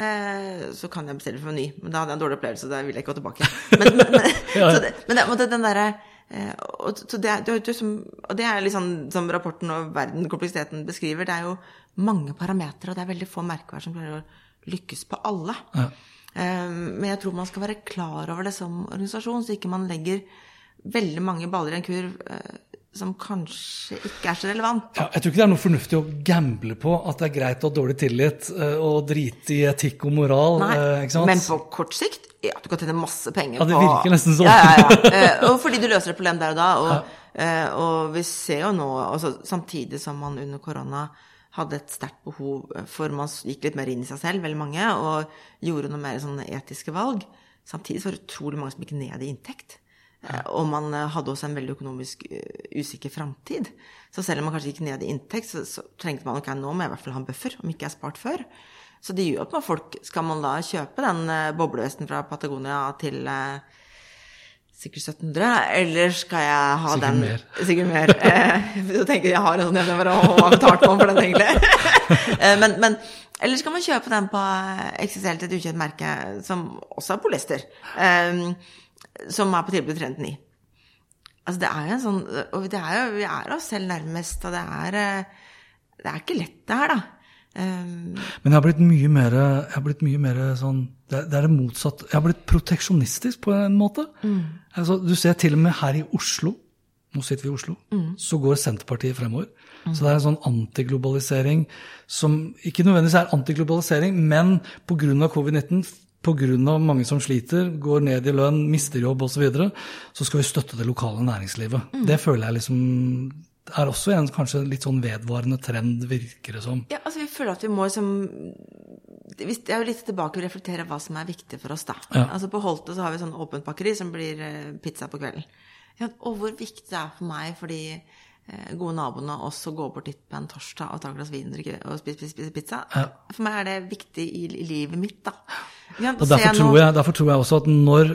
eh, så kan jeg bestille for en ny. Men da hadde jeg en dårlig opplevelse, da vil jeg ikke gå tilbake. Men, men, men, *laughs* så det, men det, den derre og, så det, er- og det litt sånn som rapporten og verden, kompleksiteten beskriver. Det er jo mange parametere, og det er veldig få merkevarer som klarer å lykkes på alle. Ja. Eh, Men jeg tror man skal være klar over det som organisasjon, så ikke man legger veldig mange baller i en kurv eh, som kanskje ikke er så relevant. Ja, jeg tror ikke det er noe fornuftig å gamble på at det er greit å ha dårlig tillit eh, og drite i etikk og moral. Nei, men på kort sikt ja, du kan tjene masse penger på Ja, det på virker nesten sånn. Ja, ja, ja. Og fordi du løser et problem der og da. Og, og vi ser jo nå, altså, samtidig som man under korona hadde et sterkt behov for Man gikk litt mer inn i seg selv, veldig mange, og gjorde noen mer sånne etiske valg. Samtidig så var det utrolig mange som gikk ned i inntekt. Og man eh, hadde også en veldig økonomisk eh, usikker framtid. Så selv om man kanskje gikk ned i inntekt, så, så trengte man ok, nå må jeg i hvert fall ha en buffer, om ikke jeg har spart før. Så det gjør at man folk Skal man da kjøpe den eh, boblevesten fra Patagonia til eh, sikkert 1700, eller skal jeg ha Sikkert den mer. *laughs* Sikkert mer. Eh, du tenker jeg har en sånn jeg bare, har betalt på for den egentlig? *laughs* Eh, men, men eller skal man kjøpe den på XXL til et ukjent merke, som også er polyester, um, som er på tilbud 309? Altså, det er jo en sånn Og det er jo, vi er oss selv nærmest, og det er eh, Det er ikke lett, det her, da. Um, Men jeg har blitt mye mer, blitt mye mer sånn det, det er det motsatte. Jeg har blitt proteksjonistisk på en måte. Altså, du ser til og med her i Oslo, nå sitter vi i Oslo, så går Senterpartiet fremover. Så det er en sånn antiglobalisering som ikke nødvendigvis er antiglobalisering, men pga. covid-19, pga. mange som sliter, går ned i lønn, mister jobb osv., så, videre, så skal vi støtte det lokale næringslivet. Det føler jeg liksom er også en kanskje litt sånn vedvarende trend, virker det som. Ja, altså vi føler at vi må liksom Jeg Det er jo litt tilbake å reflektere hva som er viktig for oss, da. Ja. Altså På Holte så har vi sånn åpent bakeri som blir eh, pizza på kvelden. Ja, og hvor viktig det er for meg for de eh, gode naboene også gå bort dit på en torsdag og ta et glass vin og spise, spise, spise pizza. Ja. For meg er det viktig i, livet mitt, da. Ja, Og derfor tror, jeg, derfor tror jeg også at når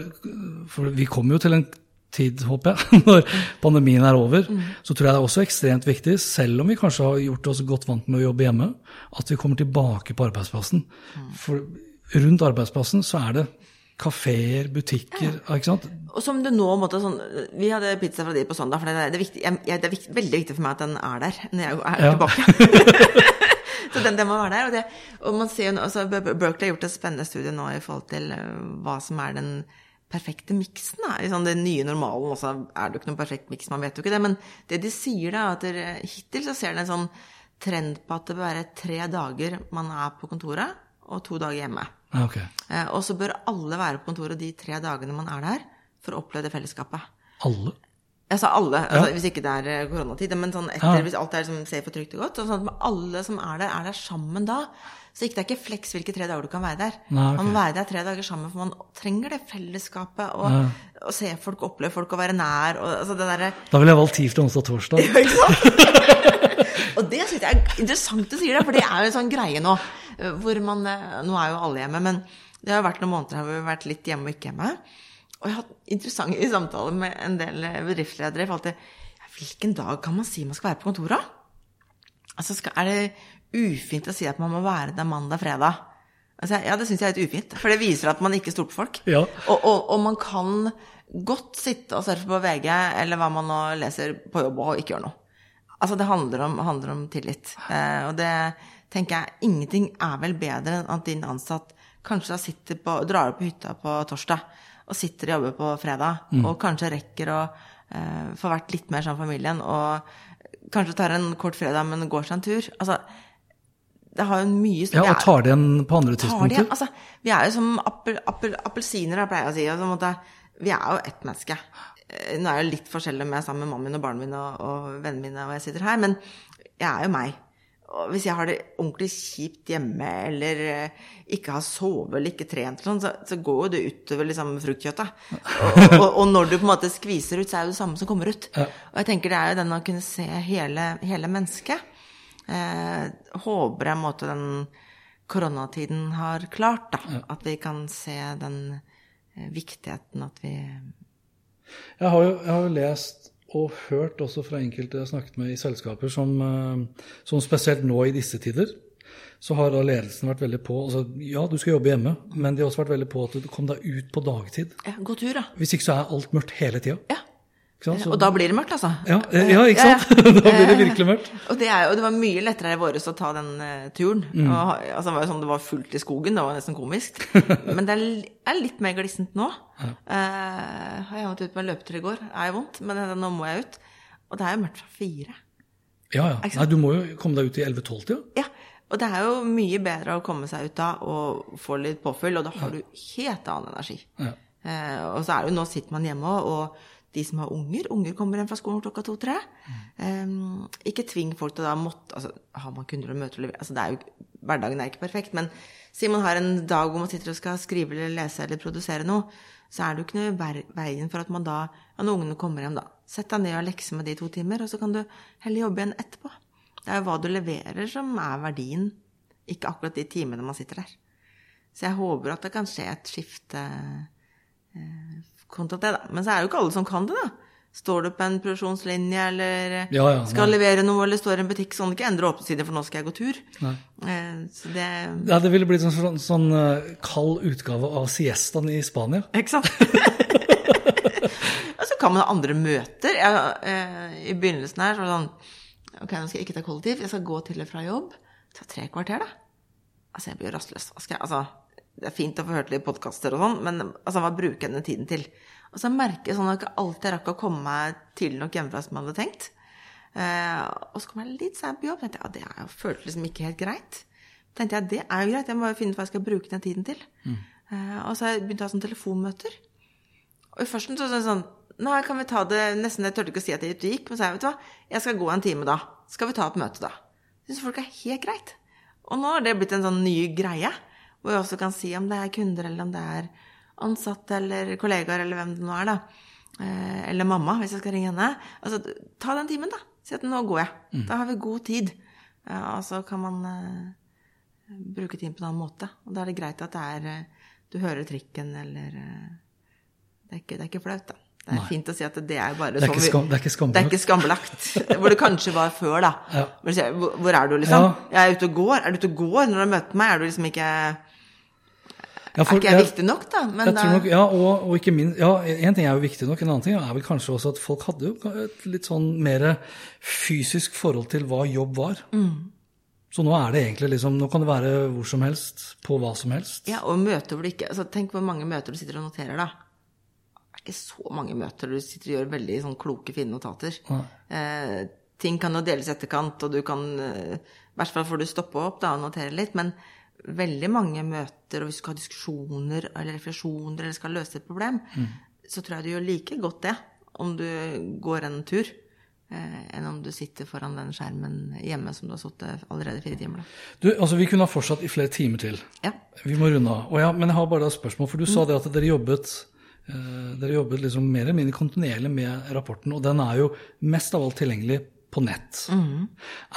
For vi kommer jo til en tid, håper jeg, *laughs* når pandemien er over, så tror jeg det er også ekstremt viktig, selv om vi kanskje har gjort oss godt vant med å jobbe hjemme, at vi kommer tilbake på arbeidsplassen. For rundt arbeidsplassen så er det kafeer, butikker, ikke sant? Og som du nå måtte sånn Vi hadde pizza fra de på søndag, for det er, det viktig, jeg, jeg, det er viktig, veldig viktig for meg at den er der når jeg er Ja. tilbake. *laughs* så den, den må være der. Og, det, og man ser jo altså Berkeley har gjort et spennende studie nå i forhold til eh, hva som er den perfekte miksen. I sånn den nye normalen også er det jo ikke noen perfekt miks, man vet jo ikke det. Men det de sier, da, at dere, hittil så ser det en sånn trend på at det bør være tre dager man er på kontoret, og to dager hjemme. Okay. Eh, Og så bør alle være på kontoret de tre dagene man er der, for å oppleve det fellesskapet. Alle? Jeg sa alle, altså, hvis ikke det er eh, koronatid, men sånn etter, Ja. hvis alt er liksom safe og trygt og godt. Sånn at alle som er der, er der sammen da. Så det er ikke fleks hvilke tre dager du kan være der. Nei, okay. Man må være der tre dager sammen, for man trenger det fellesskapet. Og, Ja. og se folk, oppleve folk, og være nær. Og, altså det derre Da ville jeg valgt tirsdag, onsdag, torsdag. *laughs* Ja, ikke sant? og det syns jeg er interessant du sier det, for det er jo en sånn greie nå. Hvor man, eh, Nå er jo alle hjemme, men det har vært noen måneder hvor vi har vært litt hjemme og ikke hjemme. Og jeg har hatt interessante samtaler med en del eh, bedriftsledere i forhold til Hvilken dag kan man si man skal være på kontoret? Altså, skal, er det ufint å si at man må være der mandag-fredag? Altså, ja, det syns jeg er litt ufint, for det viser at man ikke stoler på folk. Ja. Og, og, og man kan godt sitte og surfe på VG eller hva man nå leser på jobb og ikke gjøre noe. Altså, det handler om, handler om tillit. Eh, og det tenker jeg Ingenting er vel bedre enn at din ansatt kanskje sitter på, drar på hytta på torsdag og sitter og jobber på fredag, og kanskje rekker å eh, få vært litt mer sammen med familien, og kanskje tar en kort fredag, men går seg en tur. Altså, det har jo en mye Ja, og tar det igjen på andre tar det Altså, vi er jo som appel, appel, appelsiner, jeg pleier jeg å si. Altså, måtte, vi er jo ett menneske. Eh, Nå er jeg jo litt forskjellig om jeg er sammen med mannen min og barna mine og, og vennene mine, og jeg sitter her, men jeg er jo meg. Og hvis jeg har det ordentlig kjipt hjemme, eller eh, ikke har sovet eller ikke trent, eller sånn, så, så går jo det utover liksom, fruktkjøttet. Og, og, og når du på en måte skviser ut, så er det det samme som kommer ut. Og jeg tenker det er jo den å kunne se hele, hele mennesket. Eh, håper jeg måtte måte den koronatiden har klart, da. At vi kan se den eh, viktigheten at vi Jeg har, jo, jeg har jo lest og hørt også fra enkelte jeg har snakket med i selskaper som, eh, som spesielt nå i disse tider, så har da ledelsen vært veldig på altså, Ja, du skal jobbe hjemme, men de har også vært veldig på at du kom deg ut på dagtid. ja, god tur, da. Hvis ikke så er alt mørkt hele tida. Ja. Og da blir det mørkt, altså. ja, eh, ja, ikke sant? *laughs* da blir det virkelig mørkt. *laughs* Og det, er og det var mye lettere i våres å ta den uh, turen. Mm. Og, altså, det var jo sånn det var fullt i skogen, det var nesten komisk. *laughs* Men det er, er litt mer glissent nå. Har jeg måtte ut på en løpetur i går. Det er vondt, men nå må jeg ut. Og det er jo mørkt fra fire. Ja, ja. Nei, du må jo komme deg ut i 11-12-tida. Ja, og det er jo mye bedre å komme seg ut da og få litt påfyll, og da har du helt annen energi. Ja. Uh, og så er det jo nå sitter man hjemme, og de som har unger, unger kommer hjem fra skolen klokka to-tre. Eh, ikke tving folk til å da måtte Altså, har man kunder å møte og levere altså, det er jo, Hverdagen er ikke perfekt, men si man har en dag hvor man sitter og skal skrive eller lese eller produsere noe, så er det jo ikke noe veien for at man da, ja, når ungene kommer hjem, da, sett deg ned og lekse med de to timer, og så kan du heller jobbe igjen etterpå. Det er jo hva du leverer som er verdien, ikke akkurat de timene man sitter der. Så jeg håper at det kan skje et skifte eh, kontra det, da. Men så er det jo ikke alle som kan det, da. Står du på en produksjonslinje eller eh, Ja, ja, skal nei. levere noe, eller står i en butikk sånn ikke endre åpningstider, for nå skal jeg gå tur. Eh, så det Ja, det ville blitt en sånn, sånn eh, kald utgave av siestaen i Spania. Ikke sant? *laughs* Og så kan man ha andre møter. Jeg, eh, I begynnelsen her så var det sånn Ok, nå skal jeg ikke ta kollektiv. Jeg skal gå til og fra jobb. Ta tre kvarter, da. Altså, jeg blir rastløs. Hva skal jeg Altså, det er fint å få hørt litt podkaster og sånn, men altså, hva bruker jeg den tiden til? Og så merker jeg sånn at jeg ikke alltid rakk å komme meg tidlig nok hjemmefra som jeg hadde tenkt. Eh, og så kom jeg litt seint på jobb. tenkte jeg, ja, Det jo føltes liksom ikke helt greit. tenkte jeg, det er jo greit, jeg må jo finne ut hva jeg skal bruke den tiden til. Eh, og så har jeg begynt å ha sånne telefonmøter. Og i førsten så det sånn Nei, kan vi ta det Nesten jeg turte ikke å si at jeg gikk, men så sa jeg, vet du hva, jeg skal gå en time da. Skal vi ta et møte da? Syns folk er helt greit. Og nå har det blitt en sånn ny greie, hvor jeg også kan si om det er kunder, eller om det er ansatte, eller kollegaer, eller hvem det nå er, da. Eh, Eller mamma, hvis jeg skal ringe henne. Altså, ta den timen, da. Si at nå går jeg. Da har vi god tid. Og så kan man eh, bruke tiden på en annen måte. Og da er det greit at det er eh, Du hører trikken, eller det, er ikke, det er ikke flaut, da. Det er Nei. fint å si at det er bare Det er sånn skam- det er ikke skambelagt. Det er ikke skambelagt. Hvor det kanskje var før, da. Ja. Hvor er du, liksom? Ja. Jeg er ute og går. Er du ute og går når du har møtt meg? Er du liksom ikke Ja, for Er ikke jeg viktig nok, da? Men da, tror nok, ja, og, og ikke minst, ja, En ting er jo viktig nok, en annen ting er vel kanskje også at folk hadde jo et litt sånn mer fysisk forhold til hva jobb var. Mm. Så nå er det egentlig liksom, nå kan det være hvor som helst, på hva som helst. ja, og møter du ikke altså, Tenk hvor mange møter du sitter og noterer, da. Det er ikke så mange møter du sitter og gjør veldig sånn kloke, fine notater. Eh, ting kan jo deles i etterkant, og du kan eh, I hvert fall får du stoppe opp da, og notere litt. Men veldig mange møter, og hvis du skal ha diskusjoner eller refleksjoner eller skal løse et problem, så tror jeg du gjør like godt det om du går en tur, eh, enn om du sitter foran den skjermen hjemme som du har sittet allerede fire timer. Du, altså Vi kunne ha fortsatt i flere timer til. Ja. Vi må runde av. Ja, men jeg har bare et spørsmål, for du sa det at dere jobbet eh, dere jobbet liksom mer eller mindre kontinuerlig med rapporten, og den er jo mest av alt tilgjengelig på nett.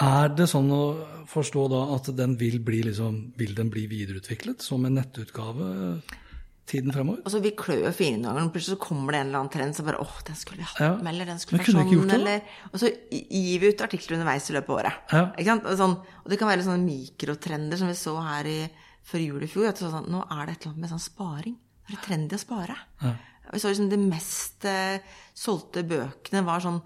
Er det sånn å forstå da at den vil bli liksom, vil den bli videreutviklet som en nettutgave? tiden fremover? Altså, vi klør jo og plutselig så kommer det en eller annen trend som bare åh, den skulle vi hatt Ja. med, eller den skulle vært sånn, det, eller Og så gir vi ut artikler underveis i løpet av året. Ja. Ikke sant? Og, sånn, og det kan være sånne mikrotrender som vi så her i, før jul i fjor. At det sånn, nå er det et eller annet med sånn sparing. Det er trendy å spare. Vi så liksom De mest eh, solgte bøkene var sånn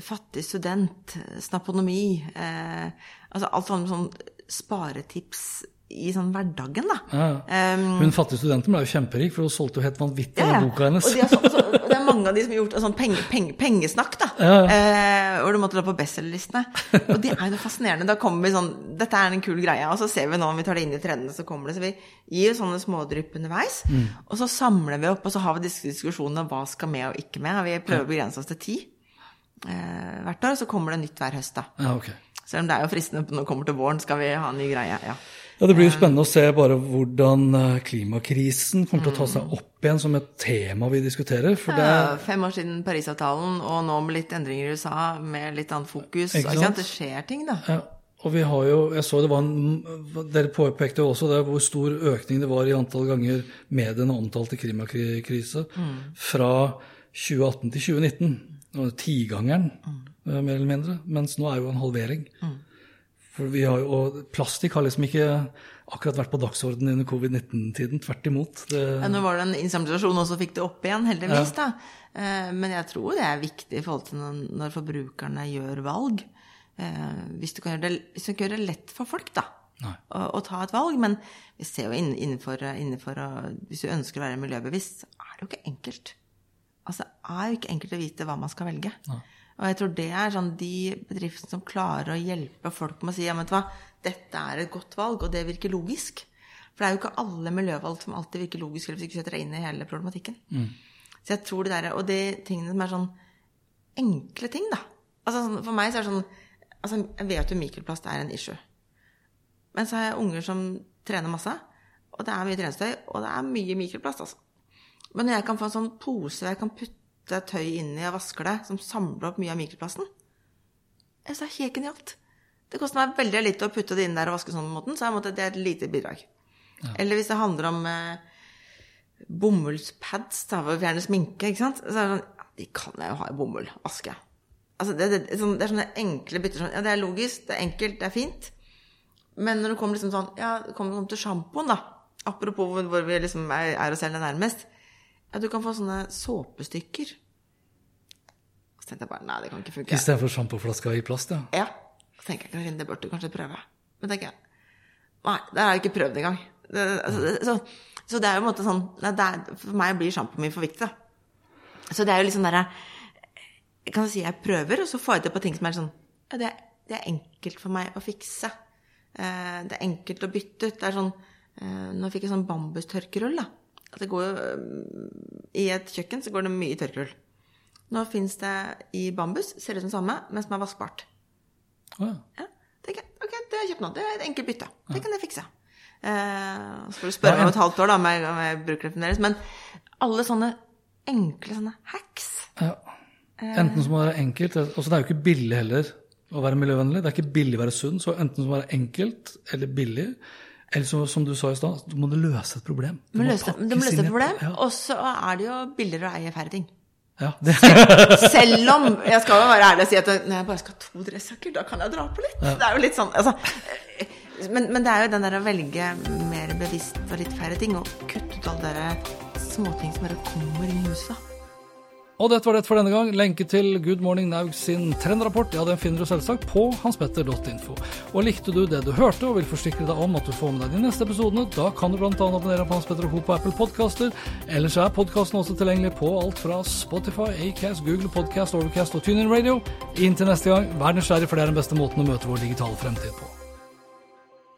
Fattig student, snaponomi eh, Altså alt sånn, sånn sparetips i sånn hverdagen, da. Ja. Um, Hun fattige studenten ble jo kjemperik, for hun solgte jo helt vanvittig ja, ja. boka hennes. Og, de har så, så, og det er mange av de som har gjort sånn penge, penge, pengesnakk, da. Ja, ja. Eh, hvor du måtte la på bestselgerlistene. Og det er jo noe fascinerende. Da kommer vi sånn Dette er en kul greie. Og så ser vi nå, om vi tar det inn i trendene, så kommer det. Så vi gir jo sånne smådrypp underveis. Mm. Og så samler vi opp, og så har vi disse diskusjonene om hva skal med og ikke med. Og vi prøver å begrense oss til ti hvert år. Og så kommer det nytt hver høst, da. Ja, okay. Selv om det er jo fristende når det kommer til våren, skal vi ha en ny greie. Ja. Ja, Det blir jo spennende å se bare hvordan eh, klimakrisen kommer til å ta Mm. seg opp igjen som et tema vi diskuterer. For det, Ja, fem år siden Parisavtalen, og nå med litt endringer i USA, med litt annet fokus. Ikke sant? sant? Det skjer ting, da. ja, og vi har jo, jeg så det var en, Dere påpekte jo også det, hvor stor økning det var i antall ganger mediene omtalte klimakrise fra 2018 til 2019. Tigangeren, mm. mer eller mindre. Mens nå er jo en halvering. For vi har jo, og Plastikk har liksom ikke akkurat vært på dagsordenen under covid-19-tiden. Tvert imot. Det, Ja, nå var det en inseminasjon, og så fikk det opp igjen, heldigvis. da. Eh, Men jeg tror det er viktig i forhold til når, når forbrukerne gjør valg. Eh, Hvis du kan gjøre det, hvis du kan gjøre det lett for folk, da. Å, å ta et valg. Men vi ser jo innenfor, innenfor Hvis du ønsker å være miljøbevisst, så er det jo ikke enkelt. Altså, er jo ikke enkelt å vite hva man skal velge. Og jeg tror det er sånn de bedriftene som klarer å hjelpe folk med å si ja, men vet du hva, dette er et godt valg, og det virker logisk. For det er jo ikke alle miljøvalg som alltid virker logisk, eller hvis du ikke setter deg inn i hele problematikken. Så jeg tror det der, Og de tingene som er sånn enkle ting, da. Altså sånn, For meg så er det sånn altså, Jeg vet jo mikroplast er en issue. Men så har jeg unger som trener masse, og det er mye treningstøy, og det er mye mikroplast, altså. Men når jeg kan få en sånn pose jeg kan putte tøy inn i og vasker det, som samler opp mye av mikroplasten Jeg synes det er helt genialt. Det koster meg veldig lite å putte det inn der og vaske sånn på måten, så jeg måtte, det er et lite bidrag. Eller hvis det handler om eh, bomullspads da, for å fjerne sminke, ikke sant. Så er det sånn ja, De kan jeg jo ha i bomull. Vaske. Altså, det, det, det, sånn- det er sånne enkle bytter sånn Ja, det er logisk, det er enkelt, det er fint. Men når det kommer liksom sånn Ja, det kommer til sjampoen, da. Apropos hvor vi liksom er, er oss selv nærmest. Ja, du kan få sånne såpestykker. Så tenkte jeg bare Nei, det kan ikke funke. Istedenfor sjampoflaska i plast, ja. Ja. Så tenker jeg Karin, det burde du kanskje prøve. Men tenker jeg Nei, det har jeg ikke prøvd engang. Det, altså, det, så, så det er jo en måte sånn er, For meg blir sjampoen min for viktig, da. Så det er jo liksom derre Jeg kan si jeg prøver, og så får jeg til på ting som er sånn Ja, det, det er enkelt for meg å fikse. Eh, det er enkelt å bytte ut. Det er sånn eh, Nå fikk jeg sånn bambustørkerull, da. At det går eh, I et kjøkken så går det mye tørrkrull. Nå fins det i bambus, ser ut som samme, men som er vaskbart. Oh, ja. Ja, tenker ok, det har jeg kjøpt nå. Det er et enkelt bytte. Det kan jeg fikse. Eh, så får du spørre meg om et halvt år da, med, med det deres. Men alle sånne enkle sånne hacks Ja. Enten så må det være enkelt altså Det er jo ikke billig heller å være miljøvennlig. Det er ikke billig å være sunn. Så enten så må det være enkelt eller billig. Eller så, som du sa i stad, du må løse et problem. Du må løse, du må løse et problem, Ja. og så er det jo billigere å eie færre ting. ja, *laughs* det, Selv om jeg skal jo være ærlig og si at når jeg bare skal ha to dressjakker, da kan jeg dra på litt. Det er jo litt sånn altså, men, men det er jo den der å velge mer bevisst og litt færre ting, og kutte ut alle de småting som bare kommer inn i huset. Og dette var det for denne gang. Lenke til Good Morning Naug sin trendrapport ja, den finner du selvsagt på hanspetter.info. Og likte du det du hørte og vil forsikre deg om at du får med deg de neste episodene, da kan du bl.a. abonnere på Hans Petter og Co. på Apple Podcaster. Ellers er podkasten også tilgjengelig på alt fra Spotify, Acast, Google Podcast, Overcast og TuneIn Radio. Inntil neste gang, vær nysgjerrig, for det er den beste måten å møte vår digitale fremtid på.